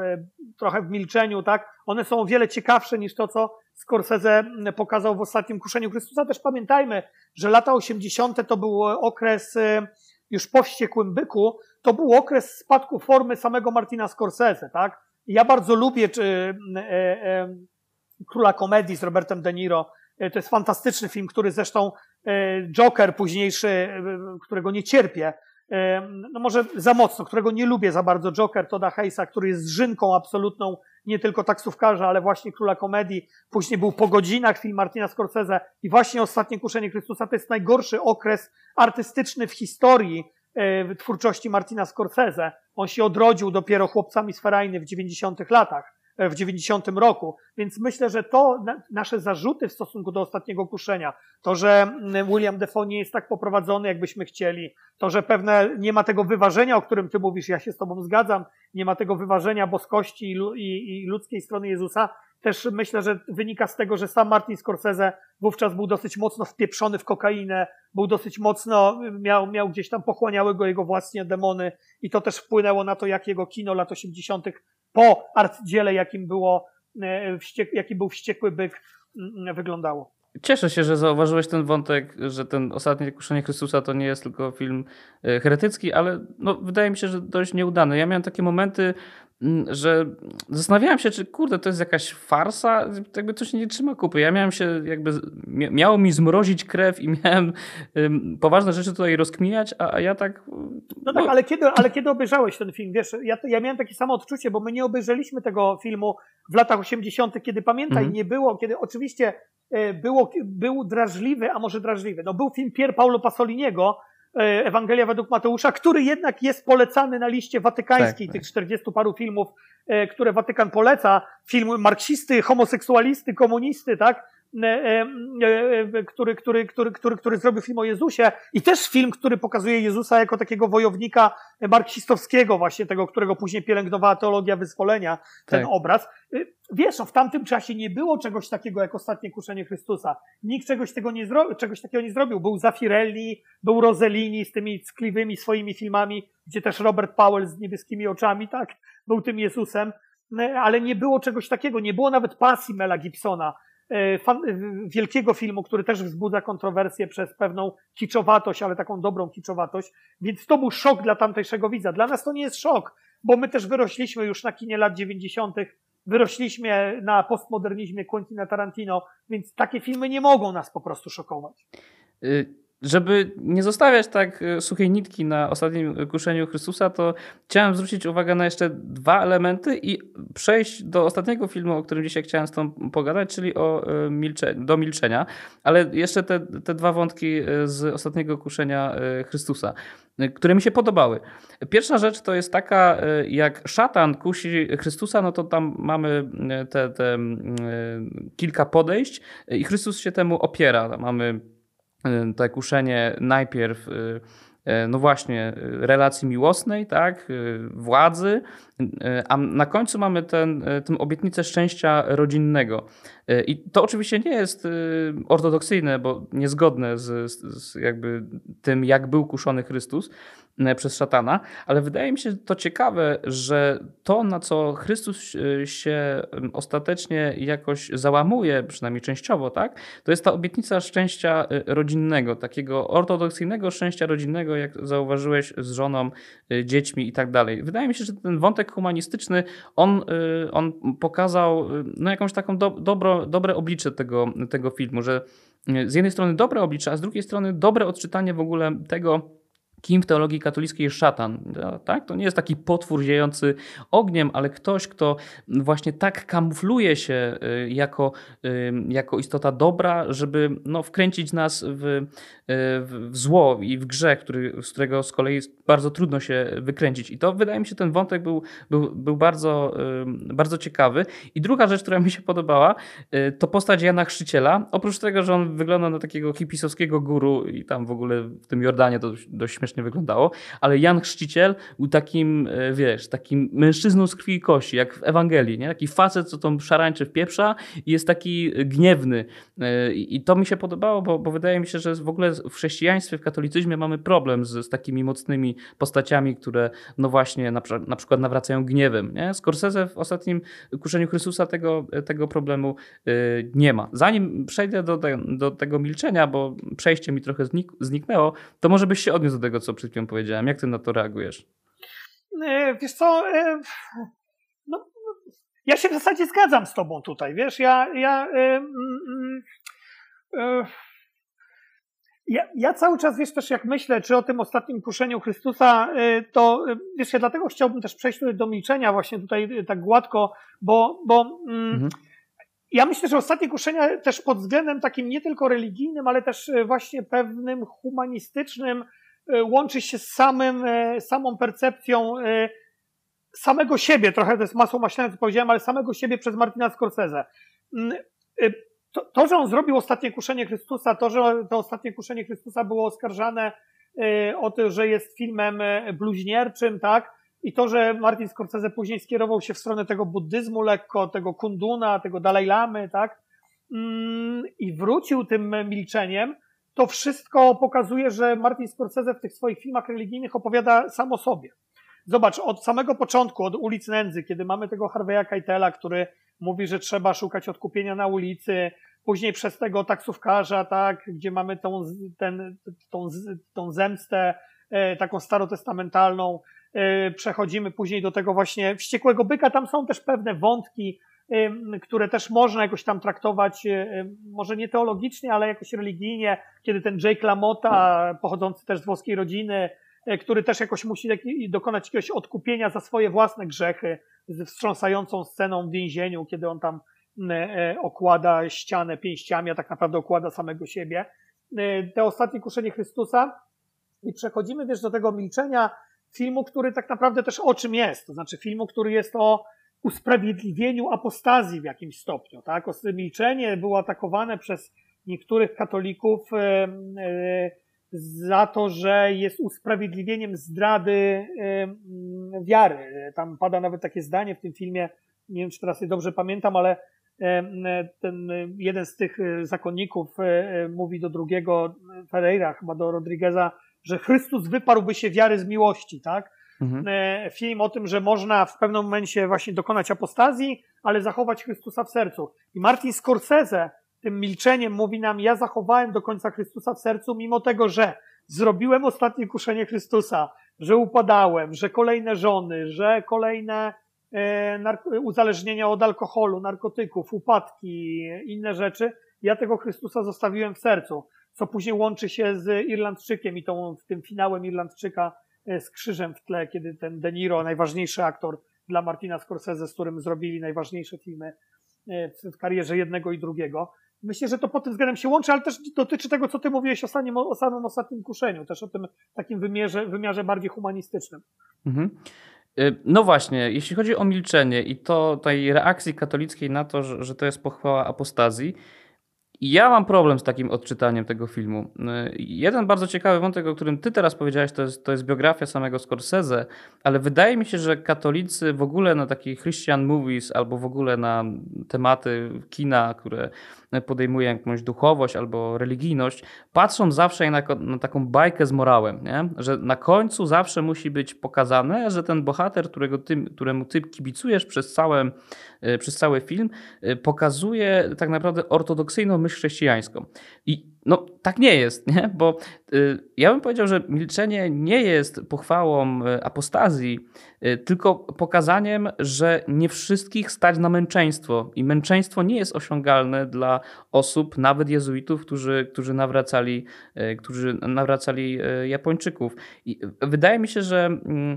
trochę w milczeniu, tak, one są o wiele ciekawsze niż to, co Scorsese pokazał w ostatnim kuszeniu Chrystusa. Też pamiętajmy, że lata 80. to był okres już po wściekłym byku, to był okres spadku formy samego Martina Scorsese, tak? Ja bardzo lubię czy, e, e, Króla Komedii z Robertem De Niro. E, to jest fantastyczny film, który zresztą E, Joker późniejszy, e, którego nie cierpię, e, no może za mocno, którego nie lubię za bardzo, Joker Toda Hayesa, który jest żynką absolutną, nie tylko taksówkarza, ale właśnie króla komedii. Później był Po godzinach film Martina Scorsese i właśnie Ostatnie Kuszenie Chrystusa to jest najgorszy okres artystyczny w historii twórczości Martina Scorsese. On się odrodził dopiero chłopcami z Ferajny w 90 latach w 90 roku. Więc myślę, że to nasze zarzuty w stosunku do ostatniego kuszenia, to, że mm, William Defoe nie jest tak poprowadzony, jakbyśmy chcieli, to, że pewne nie ma tego wyważenia, o którym ty mówisz, ja się z tobą zgadzam, nie ma tego wyważenia boskości i, i, i ludzkiej strony Jezusa, też myślę, że wynika z tego, że sam Martin Scorsese wówczas był dosyć mocno wpieprzony w kokainę, był dosyć mocno, miał, miał gdzieś tam pochłaniały go jego własne demony i to też wpłynęło na to, jak jego kino lat 80 po arcydziele, jakim było, e, jaki był wściekły byk, mm, wyglądało. Cieszę się, że zauważyłeś ten wątek, że ten ostatnie kuszenie Chrystusa to nie jest tylko film e, heretycki, ale no, wydaje mi się, że dość nieudany. Ja miałem takie momenty, że zastanawiałem się, czy kurde, to jest jakaś farsa, jakby się nie trzyma kupy. Ja miałem się jakby, miało mi zmrozić krew i miałem um, poważne rzeczy tutaj rozkminiać, a, a ja tak... No, no tak, ale kiedy, ale kiedy obejrzałeś ten film? Wiesz, ja, ja miałem takie samo odczucie, bo my nie obejrzeliśmy tego filmu w latach 80., kiedy pamiętaj, mhm. nie było, kiedy oczywiście e, było, był drażliwy, a może drażliwy. No był film Pier Paolo Pasoliniego, Ewangelia według Mateusza, który jednak jest polecany na liście watykańskiej, tak, tych 40 paru filmów, e, które Watykan poleca. Film marksisty, homoseksualisty, komunisty, tak? E, który, który, który, który, który zrobił film o Jezusie i też film, który pokazuje Jezusa jako takiego wojownika marksistowskiego właśnie, tego, którego później pielęgnowała teologia wyzwolenia, ten tak. obraz. Wiesz, no, w tamtym czasie nie było czegoś takiego jak ostatnie kuszenie Chrystusa. Nikt czegoś, tego nie zro... czegoś takiego nie zrobił. Był Zafirelli, był Rossellini z tymi ckliwymi swoimi filmami, gdzie też Robert Powell z niebieskimi oczami, tak, był tym Jezusem, ale nie było czegoś takiego. Nie było nawet pasji Mela Gibsona wielkiego filmu, który też wzbudza kontrowersję przez pewną kiczowatość, ale taką dobrą kiczowatość, więc to był szok dla tamtejszego widza. Dla nas to nie jest szok, bo my też wyrośliśmy już na kinie lat 90., wyrośliśmy na postmodernizmie Quentina Tarantino, więc takie filmy nie mogą nas po prostu szokować. Y żeby nie zostawiać tak e, suchej nitki na ostatnim kuszeniu Chrystusa, to chciałem zwrócić uwagę na jeszcze dwa elementy i przejść do ostatniego filmu, o którym dzisiaj chciałem z Tobą pogadać, czyli o e, milcze do milczenia. Ale jeszcze te, te dwa wątki e, z ostatniego kuszenia Chrystusa, które mi się podobały. Pierwsza rzecz to jest taka, jak szatan kusi Chrystusa, no to tam mamy te, te kilka podejść i Chrystus się temu opiera. Mamy to kuszenie najpierw y, y, no właśnie, relacji miłosnej, tak, władzy, a na końcu mamy ten, tę obietnicę szczęścia rodzinnego. I to oczywiście nie jest ortodoksyjne, bo niezgodne z, z jakby tym, jak był kuszony Chrystus, przez szatana, ale wydaje mi się to ciekawe, że to, na co Chrystus e, się ostatecznie jakoś załamuje, przynajmniej częściowo, tak, to jest ta obietnica szczęścia e, rodzinnego, takiego ortodoksyjnego szczęścia rodzinnego, jak zauważyłeś z żoną, dziećmi i tak dalej. Wydaje mi się, że ten wątek humanistyczny, on, on pokazał no, jakąś taką do, dobro, dobre oblicze tego, tego filmu, że z jednej strony dobre oblicze, a z drugiej strony dobre odczytanie w ogóle tego, kim w teologii katolickiej jest szatan. Tak? To nie jest taki potwór ziejący ogniem, ale ktoś, kto właśnie tak kamufluje się y, jako, y, jako istota dobra, żeby no, wkręcić nas w, y, w zło i w grzech, który, z którego z kolei bardzo trudno się wykręcić. I to wydaje mi się, ten wątek był, był, był bardzo, bardzo ciekawy. I druga rzecz, która mi się podobała, to postać Jana Chrzciciela. Oprócz tego, że on wygląda na takiego hipisowskiego guru i tam w ogóle w tym Jordanie to dość wyglądało, ale Jan Chrzciciel był takim, e, wiesz, takim mężczyzną z krwi i kości, jak w Ewangelii, nie? Taki facet, co tą szarańczy pieprza i jest taki gniewny. E, I to mi się podobało, bo, bo wydaje mi się, że w ogóle w chrześcijaństwie, w katolicyzmie mamy problem z, z takimi mocnymi postaciami, które no właśnie na, na przykład nawracają gniewem. Nie? Scorsese w ostatnim Kuszeniu Chrystusa tego, tego problemu nie ma. Zanim przejdę do, do tego milczenia, bo przejście mi trochę znik, zniknęło, to może byś się odniósł do tego, co przed chwilą powiedziałem. Jak ty na to reagujesz? E, wiesz co, e, no, ja się w zasadzie zgadzam z tobą tutaj, wiesz, ja, ja, e, mm, ja, ja cały czas, wiesz, też jak myślę, czy o tym ostatnim kuszeniu Chrystusa, to wiesz, ja dlatego chciałbym też przejść do milczenia właśnie tutaj tak gładko, bo, bo mm, mhm. ja myślę, że ostatnie kuszenia też pod względem takim nie tylko religijnym, ale też właśnie pewnym humanistycznym, łączy się z samym, e, samą percepcją e, samego siebie, trochę to jest masło maślane, co powiedziałem, ale samego siebie przez Martina Scorsese. Mm, to, to, że on zrobił ostatnie kuszenie Chrystusa, to, że to ostatnie kuszenie Chrystusa było oskarżane o to, że jest filmem bluźnierczym, tak? I to, że Martin Scorsese później skierował się w stronę tego buddyzmu lekko, tego kunduna, tego Dalaj Lamy, tak? Mm, I wrócił tym milczeniem, to wszystko pokazuje, że Martin Scorsese w tych swoich filmach religijnych opowiada sam o sobie. Zobacz, od samego początku, od ulic Nędzy, kiedy mamy tego Harveya Keitela, który mówi, że trzeba szukać odkupienia na ulicy, później przez tego taksówkarza, tak, gdzie mamy tą, ten, tą, tą zemstę e, taką starotestamentalną, e, przechodzimy później do tego właśnie wściekłego byka, tam są też pewne wątki które też można jakoś tam traktować, może nie teologicznie, ale jakoś religijnie, kiedy ten Jake LaMotta, pochodzący też z włoskiej rodziny, e, który też jakoś musi dokonać jakiegoś odkupienia za swoje własne grzechy, z wstrząsającą sceną w więzieniu, kiedy on tam e, okłada ścianę pięściami, a tak naprawdę okłada samego siebie. E, te ostatnie kuszenie Chrystusa. I przechodzimy też do tego milczenia filmu, który tak naprawdę też o czym jest. To znaczy filmu, który jest o usprawiedliwieniu apostazji w jakimś stopniu. Tak? Milczenie było atakowane przez niektórych katolików e, e, za to, że jest usprawiedliwieniem zdrady e, wiary. Tam pada nawet takie zdanie w tym filmie, nie wiem czy teraz je dobrze pamiętam, ale ten jeden z tych zakonników mówi do drugiego Ferreira, chyba do Rodrigueza, że Chrystus wyparłby się wiary z miłości, tak? Mhm. film o tym, że można w pewnym momencie właśnie dokonać apostazji, ale zachować Chrystusa w sercu. I Martin Scorsese tym milczeniem mówi nam, ja zachowałem do końca Chrystusa w sercu, mimo tego, że zrobiłem ostatnie kuszenie Chrystusa, że upadałem, że kolejne żony, że kolejne e, uzależnienia od alkoholu, narkotyków, upadki, inne rzeczy, ja tego Chrystusa zostawiłem w sercu, co później łączy się z Irlandczykiem i tą, tym finałem Irlandczyka e, z krzyżem w tle, kiedy ten De Niro, najważniejszy aktor dla Martina Scorsese, z którym zrobili najważniejsze filmy e, w karierze jednego i drugiego, myślę, że to pod tym względem się łączy, ale też dotyczy tego, co ty mówiłeś o, samym, o samym ostatnim kuszeniu, też o tym takim wymiarze, wymiarze bardziej humanistycznym. Mhm. Y, no właśnie, jeśli chodzi o milczenie i to tej reakcji katolickiej na to, że, że to jest pochwała apostazji, ja mam problem z takim odczytaniem tego filmu. Y, jeden bardzo ciekawy wątek, o którym ty teraz powiedziałeś, to jest, to jest biografia samego Scorsese, ale wydaje mi się, że katolicy w ogóle na takich Christian movies albo w ogóle na tematy kina, które podejmuje jakąś duchowość albo religijność, patrzą zawsze na, na taką bajkę z morałem, nie? że na końcu zawsze musi być pokazane, że ten bohater, którego ty, któremu ty kibicujesz przez, całe, e, przez cały film, e, pokazuje tak naprawdę ortodoksyjną myśl chrześcijańską. I no, tak nie jest, nie? bo y, ja bym powiedział, że milczenie nie jest pochwałą y, apostazji, y, tylko pokazaniem, że nie wszystkich stać na męczeństwo i męczeństwo nie jest osiągalne dla osób, nawet jezuitów, którzy, którzy, nawracali, y, którzy nawracali y, Japończyków. I wydaje mi się, że mm,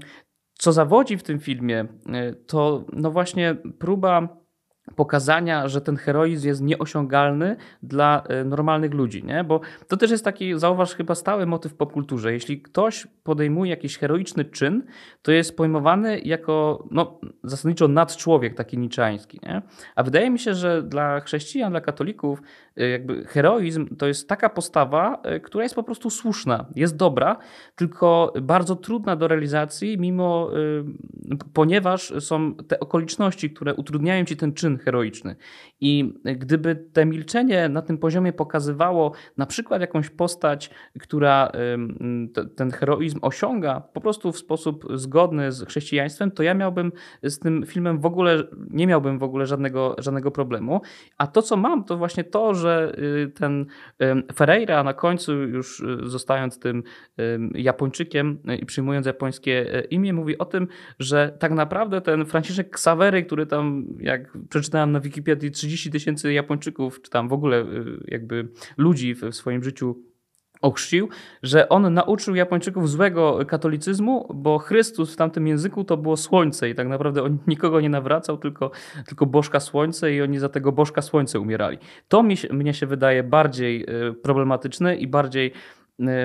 co zawodzi w tym filmie, y, to no właśnie próba pokazania, że ten heroizm jest nieosiągalny dla e, normalnych ludzi, nie? Bo to też jest taki, zauważ, chyba stały motyw w popkulturze. Jeśli ktoś podejmuje jakiś heroiczny czyn, to jest pojmowany jako, no, zasadniczo nadczłowiek taki niczański, nie? A wydaje mi się, że dla chrześcijan, dla katolików e, jakby heroizm to jest taka postawa, e, która jest po prostu słuszna, jest dobra, tylko bardzo trudna do realizacji, mimo, ponieważ są te okoliczności, które utrudniają ci ten czyn heroiczny. I gdyby te milczenie na tym poziomie pokazywało na przykład jakąś postać, która ten heroizm osiąga po prostu w sposób zgodny z chrześcijaństwem, to ja miałbym z tym filmem w ogóle, nie miałbym w ogóle żadnego, żadnego problemu. A to, co mam, to właśnie to, że y, ten Ferreira na końcu, już y, zostając tym Japończykiem y, i przyjmując japońskie imię, mówi o tym, że tak naprawdę ten Franciszek Ksawery, który tam, jak przeczytałem na Wikipedii, 30 tysięcy Japończyków, czy tam w ogóle y, jakby ludzi w swoim życiu ochrzcił, że on nauczył Japończyków złego katolicyzmu, bo Chrystus w tamtym języku to było słońce i tak naprawdę on nikogo nie nawracał, tylko, tylko bożka słońce i oni za tego bożka słońce umierali. To mi mnie się wydaje bardziej y, problematyczne i bardziej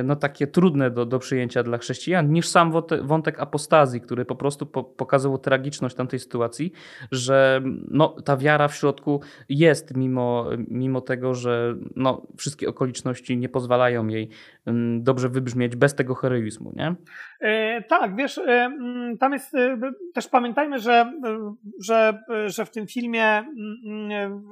no, takie trudne do, do przyjęcia dla chrześcijan, niż sam wątek apostazji, który po prostu po, pokazał tragiczność tamtej sytuacji, że no, ta wiara w środku jest, mimo, mimo tego, że no, wszystkie okoliczności nie pozwalają jej mm, dobrze wybrzmieć bez tego heroizmu, nie? E, tak, wiesz, e, mm, tam jest, e, też pamiętajmy, że, e, że, że w tym filmie, mm,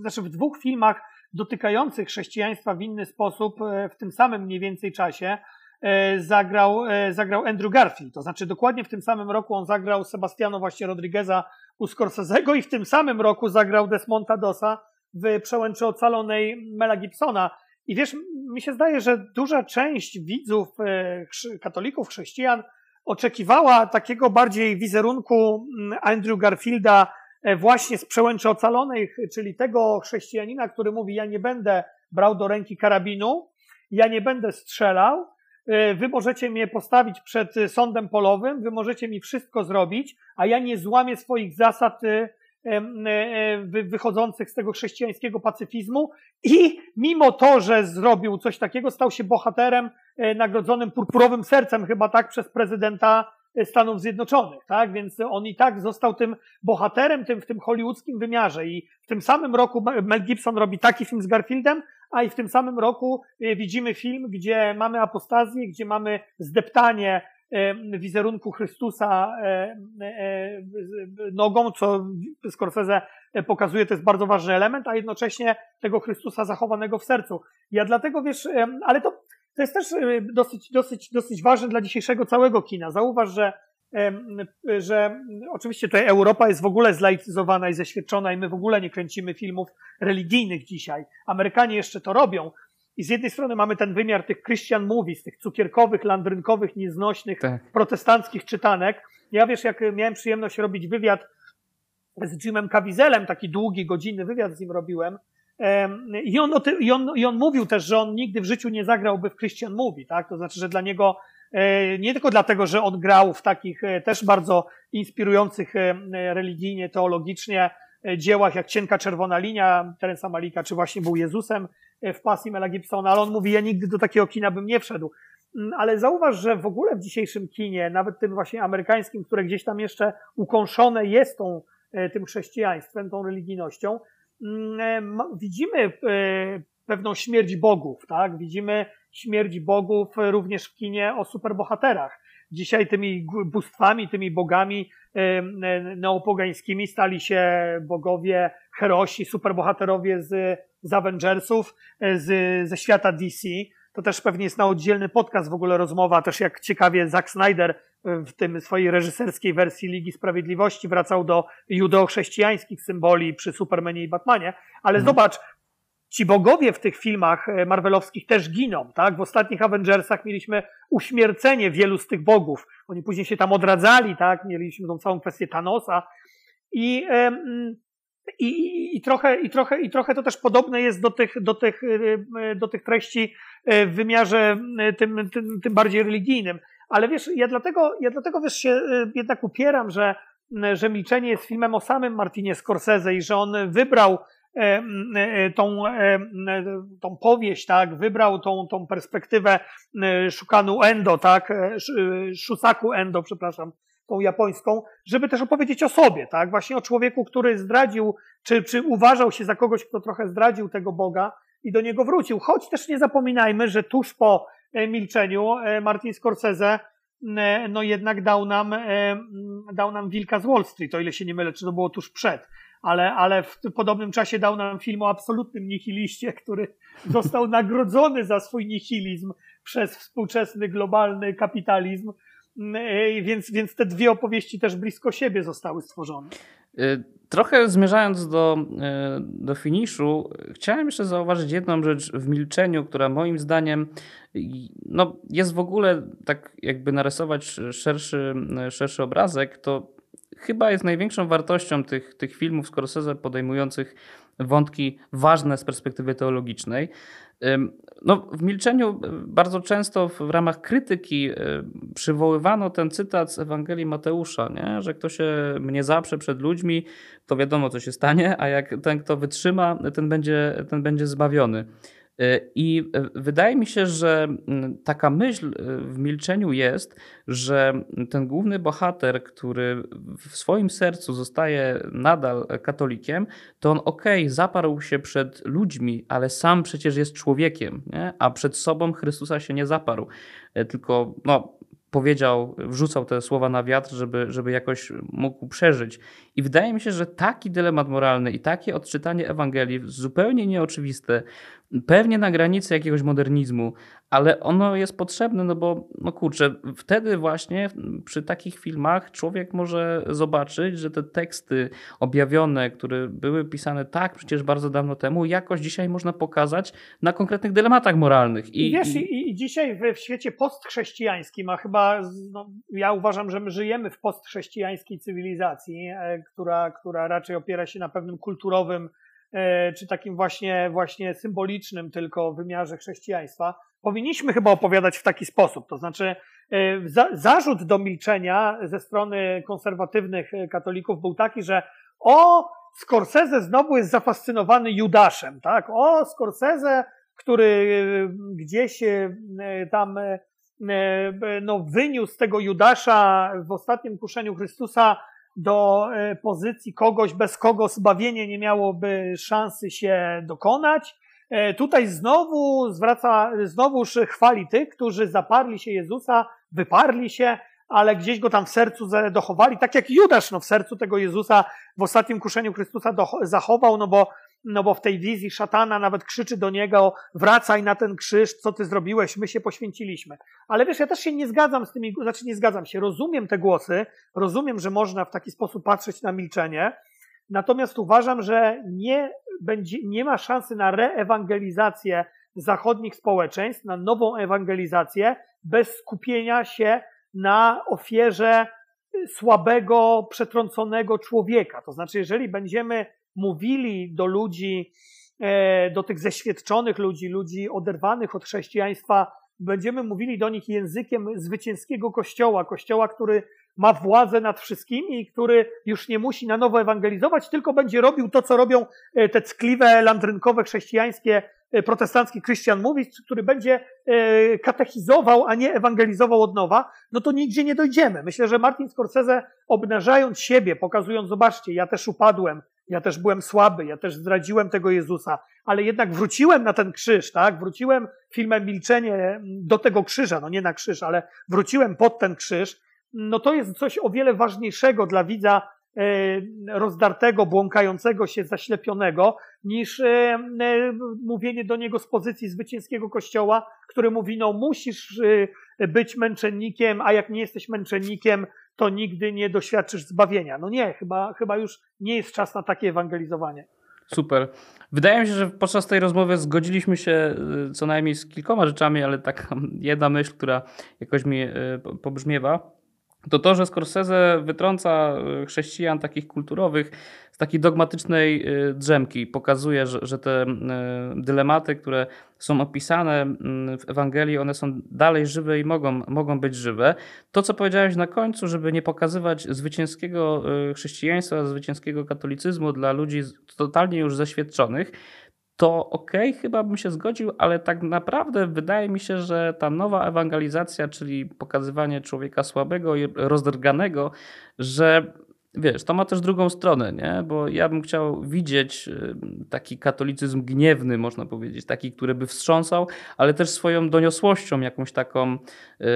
znaczy w dwóch filmach dotykających chrześcijaństwa w inny sposób e, w tym samym mniej więcej czasie e, zagrał, e, zagrał Andrew Garfield. To znaczy dokładnie w tym samym roku on zagrał Sebastiano właśnie Rodrigueza u Scorsese'ego i w tym samym roku zagrał Desmonta Dosa w Przełęczy Ocalonej Mela Gibsona. I wiesz, mi się zdaje, że duża część widzów, katolików, chrześcijan oczekiwała takiego bardziej wizerunku mm, Andrew Garfielda właśnie z przełęczy ocalonej, czyli tego chrześcijanina, który mówi: Ja nie będę brał do ręki karabinu, ja nie będę strzelał, e, wy możecie mnie postawić przed sądem polowym, wy możecie mi wszystko zrobić, a ja nie złamię swoich zasad e, wychodzących z tego chrześcijańskiego pacyfizmu. I mimo to, że zrobił coś takiego, stał się bohaterem nagrodzonym purpurowym sercem chyba tak przez prezydenta Stanów Zjednoczonych, tak? Więc on i tak został tym bohaterem tym, w tym hollywoodzkim wymiarze i w tym samym roku Mel Gibson robi taki film z Garfieldem, a i w tym samym roku e, widzimy film, gdzie mamy apostazję, gdzie mamy zdeptanie e, wizerunku Chrystusa e, nogą, co Scorsese pokazuje, to jest bardzo ważny element, a jednocześnie tego Chrystusa zachowanego w sercu. Ja dlatego, wiesz, ale to to jest też y, dosyć, dosyć, dosyć ważne dla dzisiejszego całego kina. Zauważ, że że oczywiście tutaj Europa jest w ogóle zlaicyzowana i zeświadczona i my w ogóle nie kręcimy filmów religijnych dzisiaj. Amerykanie jeszcze to robią. I z jednej strony mamy ten wymiar tych Christian movies, tych cukierkowych, landrynkowych, nieznośnych, tak. protestanckich czytanek. Ja wiesz, jak miałem przyjemność robić wywiad z Jimem Caviezelem, taki długi, godzinny wywiad z nim robiłem, i on, i, on, I on mówił też, że on nigdy w życiu nie zagrałby w Christian Movie, tak? To znaczy, że dla niego e, nie tylko dlatego, że on grał w takich e, też bardzo inspirujących e, religijnie, teologicznie dziełach jak Cienka Czerwona Linia Terensa Malika, czy właśnie był Jezusem w pasji Mela Gibsona, ale on mówi, ja nigdy do takiego kina bym nie wszedł. Mm, ale zauważ, że w ogóle w dzisiejszym kinie, nawet tym właśnie amerykańskim, które gdzieś tam jeszcze ukąszone jest tą, tym chrześcijaństwem, tą religijnością, widzimy e, pewną śmierć bogów, tak? Widzimy śmierć bogów również w kinie o superbohaterach. Dzisiaj tymi bóstwami, tymi bogami e, neopogańskimi stali się bogowie, herosi, superbohaterowie z, z Avengersów, z, ze świata DC. To też pewnie jest na oddzielny podcast w ogóle rozmowa, też jak ciekawie Zack Snyder w tym swojej reżyserskiej wersji Ligi Sprawiedliwości wracał do judeo-chrześcijańskich symboli przy Supermanie i Batmanie, ale mhm. zobacz, ci bogowie w tych filmach e, marvelowskich też giną, tak? W ostatnich Avengersach mieliśmy uśmiercenie wielu z tych bogów. Oni później się tam odradzali, tak? Mieliśmy tą całą kwestię Thanosa i, i, i, i, trochę, i, trochę, i trochę to też podobne jest do tych, do tych, e, do tych treści e, w wymiarze tym, tym, tym bardziej religijnym. Ale wiesz, ja dlatego, ja dlatego wiesz, się y, jednak upieram, że, że Milczenie jest filmem o samym Martinie Scorsese i że on wybrał tą, tą powieść, tak, wybrał tą, tą perspektywę Szukanu Endo, tak, Shusaku Endo, przepraszam, tą japońską, żeby też opowiedzieć o sobie, tak, właśnie o człowieku, który zdradził, czy, czy uważał się za kogoś, kto trochę zdradził tego Boga i do niego wrócił. Choć też nie zapominajmy, że tuż po E, milczeniu e, Martin Scorsese e, no jednak dał nam, dał nam Wilka z Wall Street, o ile się nie mylę, czy to było tuż przed, ale, ale w podobnym czasie dał nam film o absolutnym nihiliście, który został nagrodzony za swój nihilizm przez współczesny globalny kapitalizm, więc, więc te dwie opowieści też blisko siebie zostały stworzone. Trochę zmierzając do, do finiszu, chciałem jeszcze zauważyć jedną rzecz w milczeniu, która moim zdaniem no, jest w ogóle tak jakby narysować szerszy, szerszy obrazek, to chyba jest największą wartością tych, tych filmów Scorsese podejmujących wątki ważne z perspektywy teologicznej. No, w milczeniu bardzo często w ramach krytyki przywoływano ten cytat z Ewangelii Mateusza, nie? że kto się mnie zaprze przed ludźmi, to wiadomo co się stanie, a jak ten kto wytrzyma, ten będzie, ten będzie zbawiony. E, I e, wydaje mi się, że taka myśl e, w milczeniu jest, że ten główny bohater, który w swoim sercu zostaje nadal katolikiem, to on okej, okay, zaparł się przed ludźmi, ale sam przecież jest człowiekiem, nie? a przed sobą Chrystusa się nie zaparł. Tylko no, powiedział, wrzucał te słowa na wiatr, żeby, żeby jakoś mógł przeżyć. I wydaje mi się, że taki dylemat moralny i takie odczytanie Ewangelii, zupełnie nieoczywiste, pewnie na granicy jakiegoś modernizmu, ale ono jest potrzebne, no bo, no kurczę, wtedy właśnie przy takich filmach człowiek może zobaczyć, że te teksty objawione, które były pisane tak przecież bardzo dawno temu, jakoś dzisiaj można pokazać na konkretnych dylematach moralnych. I, I wiesz, i, i dzisiaj w, w, świecie postchrześcijańskim, a chyba no, ja uważam, że my żyjemy w postchrześcijańskiej cywilizacji, e, która, która raczej opiera się na pewnym kulturowym czy takim właśnie, właśnie symbolicznym tylko wymiarze chrześcijaństwa, powinniśmy chyba opowiadać w taki sposób. To znaczy, e, za, zarzut do milczenia ze strony konserwatywnych katolików był taki, że o, Scorsese znowu jest zafascynowany Judaszem, tak? O, Scorsese, który gdzieś tam no, wyniósł tego Judasza w ostatnim kuszeniu Chrystusa do e, pozycji kogoś, bez kogo zbawienie nie miałoby szansy się dokonać. E, tutaj znowu zwraca, znowuż chwali tych, którzy zaparli się Jezusa, wyparli się, ale gdzieś go tam w sercu dochowali, tak jak Judasz no, w sercu tego Jezusa w ostatnim kuszeniu Chrystusa zachował, no bo no bo w tej wizji szatana nawet krzyczy do niego, wracaj na ten krzyż, co ty zrobiłeś, my się poświęciliśmy. Ale wiesz, ja też się nie zgadzam z tymi, znaczy nie zgadzam się, rozumiem te głosy, rozumiem, że można w taki sposób patrzeć na milczenie, natomiast uważam, że nie, będzie, nie ma szansy na reewangelizację zachodnich społeczeństw, na nową ewangelizację, bez skupienia się na ofierze słabego, przetrąconego człowieka. To znaczy, jeżeli będziemy mówili do ludzi, e, do tych zeświadczonych ludzi, ludzi oderwanych od chrześcijaństwa, będziemy mówili do nich językiem zwycięskiego kościoła, kościoła, który ma władzę nad wszystkimi i który już nie musi na nowo ewangelizować, tylko będzie robił to, co robią e, te ckliwe, landrynkowe, chrześcijańskie, e, protestancki Christian Movies, który będzie katechizował, a nie ewangelizował od nowa, no to nigdzie nie dojdziemy. Myślę, że Martin Scorsese, obnażając siebie, pokazując, zobaczcie, ja też upadłem, ja też byłem słaby, ja też zdradziłem tego Jezusa, ale jednak wróciłem na ten krzyż, tak? Wróciłem filmem Milczenie do tego krzyża, no nie na krzyż, ale wróciłem pod ten krzyż. No to jest coś o wiele ważniejszego dla widza e, rozdartego, błąkającego się, zaślepionego, niż e, e, mówienie do niego z pozycji zwycięskiego kościoła, który mówi, no musisz być męczennikiem, a jak nie jesteś męczennikiem, to nigdy nie doświadczysz zbawienia. No nie, chyba, chyba już nie jest czas na takie ewangelizowanie. Super. Wydaje mi się, że podczas tej rozmowy zgodziliśmy się y, co najmniej z kilkoma rzeczami, ale taka jedna myśl, która jakoś mi y, pobrzmiewa, to to, że Scorsese wytrąca y, chrześcijan takich kulturowych z takiej dogmatycznej y, drzemki. Pokazuje, że, że te y, dylematy, które są opisane mm, w Ewangelii, one są dalej żywe i mogą, mogą być żywe. To, co powiedziałeś na końcu, żeby nie pokazywać zwycięskiego chrześcijaństwa, zwycięskiego katolicyzmu dla ludzi totalnie już zaświadczonych, to okay, chyba bym się zgodził, ale tak naprawdę wydaje mi się, że ta nowa ewangelizacja, czyli pokazywanie człowieka słabego i rozdrganego, że wiesz, to ma też drugą stronę, nie? Bo ja bym chciał widzieć y, taki katolicyzm gniewny, można powiedzieć, taki, który by wstrząsał, ale też swoją doniosłością, jakąś taką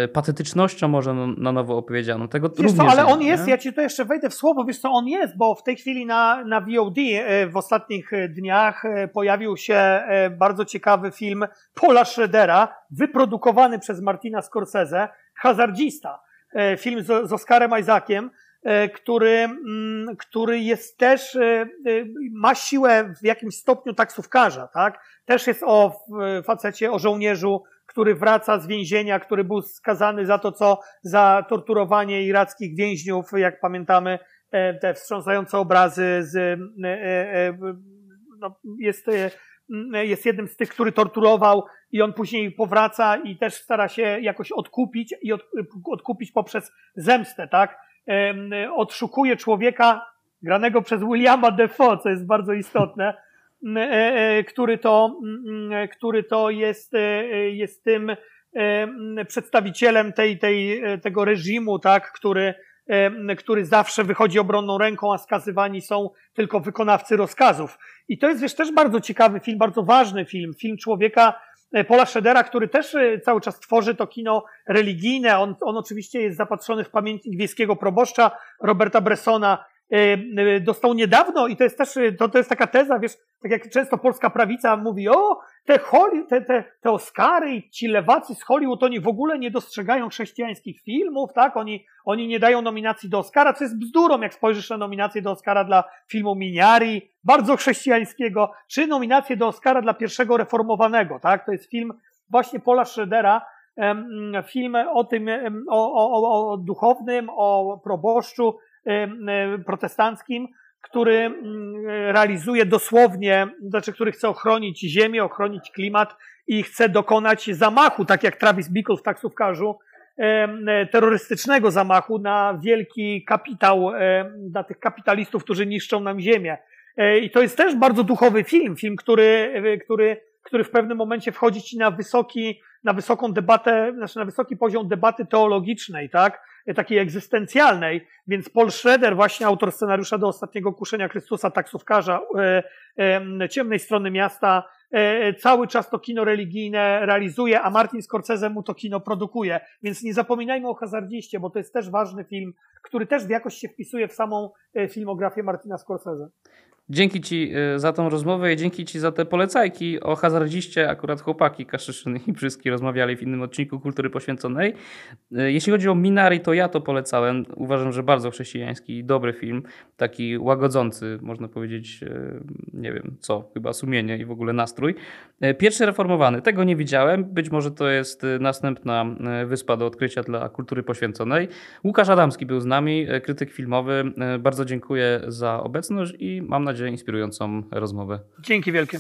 y, patetycznością może na nowo opowiedzianą. Tego wiesz co, ale on jest, ja ci to jeszcze wejdę w słowo, wiesz co, on jest, bo w tej chwili na, na VOD y, w ostatnich dniach pojawił się bardzo ciekawy film Paula Schroedera, wyprodukowany przez Martina Scorsese, Hazardzista. Film z, z Oscarem Isaaciem, E, który, mm, który jest też, e, e, ma siłę w jakimś stopniu taksówkarza, tak? Też jest o facecie, o żołnierzu, który wraca z więzienia, który był skazany za to, co za torturowanie irackich więźniów, jak pamiętamy, te wstrząsające obrazy z, no, jest, jest jednym z tych, który torturował i on później powraca i też stara się jakoś odkupić i od, odkupić poprzez zemstę, tak? Odszukuje człowieka granego przez Williama Defoe, co jest bardzo istotne, e, e, który to, który to jest, e, jest tym przedstawicielem tej, tej, tego reżimu, tak, który, który zawsze wychodzi obronną ręką, a skazywani są tylko wykonawcy rozkazów. I to jest wiesz, też bardzo ciekawy film, bardzo ważny film, film człowieka, E, Paula Schedera, który też e, cały czas tworzy to kino religijne. On, on oczywiście jest zapatrzony w pamięć niebieskiego proboszcza Roberta Bressona, dostał niedawno i to jest też, to, to jest taka teza, wiesz, tak jak często polska prawica mówi, o, te, Holly, te, te, te Oscary i ci lewacy z Hollywood, oni w ogóle nie dostrzegają chrześcijańskich filmów, tak, oni, oni nie dają nominacji do Oscara, co jest bzdurą, jak spojrzysz na nominację do Oscara dla filmu Miniari, bardzo chrześcijańskiego, czy nominację do Oscara dla pierwszego reformowanego, tak, to jest film właśnie Paula Schroedera, film o tym, o, o, o duchownym, o proboszczu, E, protestanckim, który mm, realizuje dosłownie, znaczy, który chce ochronić ziemię, ochronić klimat i chce dokonać zamachu, tak jak Travis Bickle w taksówkarzu, e, terrorystycznego zamachu na wielki kapitał, na tych kapitalistów, którzy niszczą nam ziemię. E, I to jest też bardzo duchowy film, film, który, który, który w pewnym momencie wchodzi ci na wysoki, na wysoką debatę, znaczy na wysoki poziom debaty teologicznej, tak? Takiej egzystencjalnej, więc Paul Schroeder, właśnie autor scenariusza do Ostatniego Kuszenia Chrystusa, taksówkarza e, e, ciemnej strony miasta, e, cały czas to kino religijne realizuje, a Martin Scorsese mu to kino produkuje. Więc nie zapominajmy o Hazardziście, bo to jest też ważny film, który też w jakoś się wpisuje w samą filmografię Martina Scorsese. Dzięki Ci y, za tą rozmowę i dzięki Ci za te polecajki o hazardziście. Akurat chłopaki Kaszyszyn i Brzyski rozmawiali w innym odcinku Kultury Poświęconej. Y, Jeśli chodzi o Minari, to ja to polecałem. Uważam, że bardzo chrześcijański i dobry film. Taki łagodzący, można powiedzieć, y, nie wiem co, chyba sumienie i w ogóle nastrój. Pierwszy reformowany, tego nie widziałem. Być może to jest następna wyspa do odkrycia dla kultury poświęconej. Łukasz Adamski był z nami, krytyk filmowy. Bardzo dziękuję za obecność i mam nadzieję inspirującą rozmowę. Dzięki wielkie.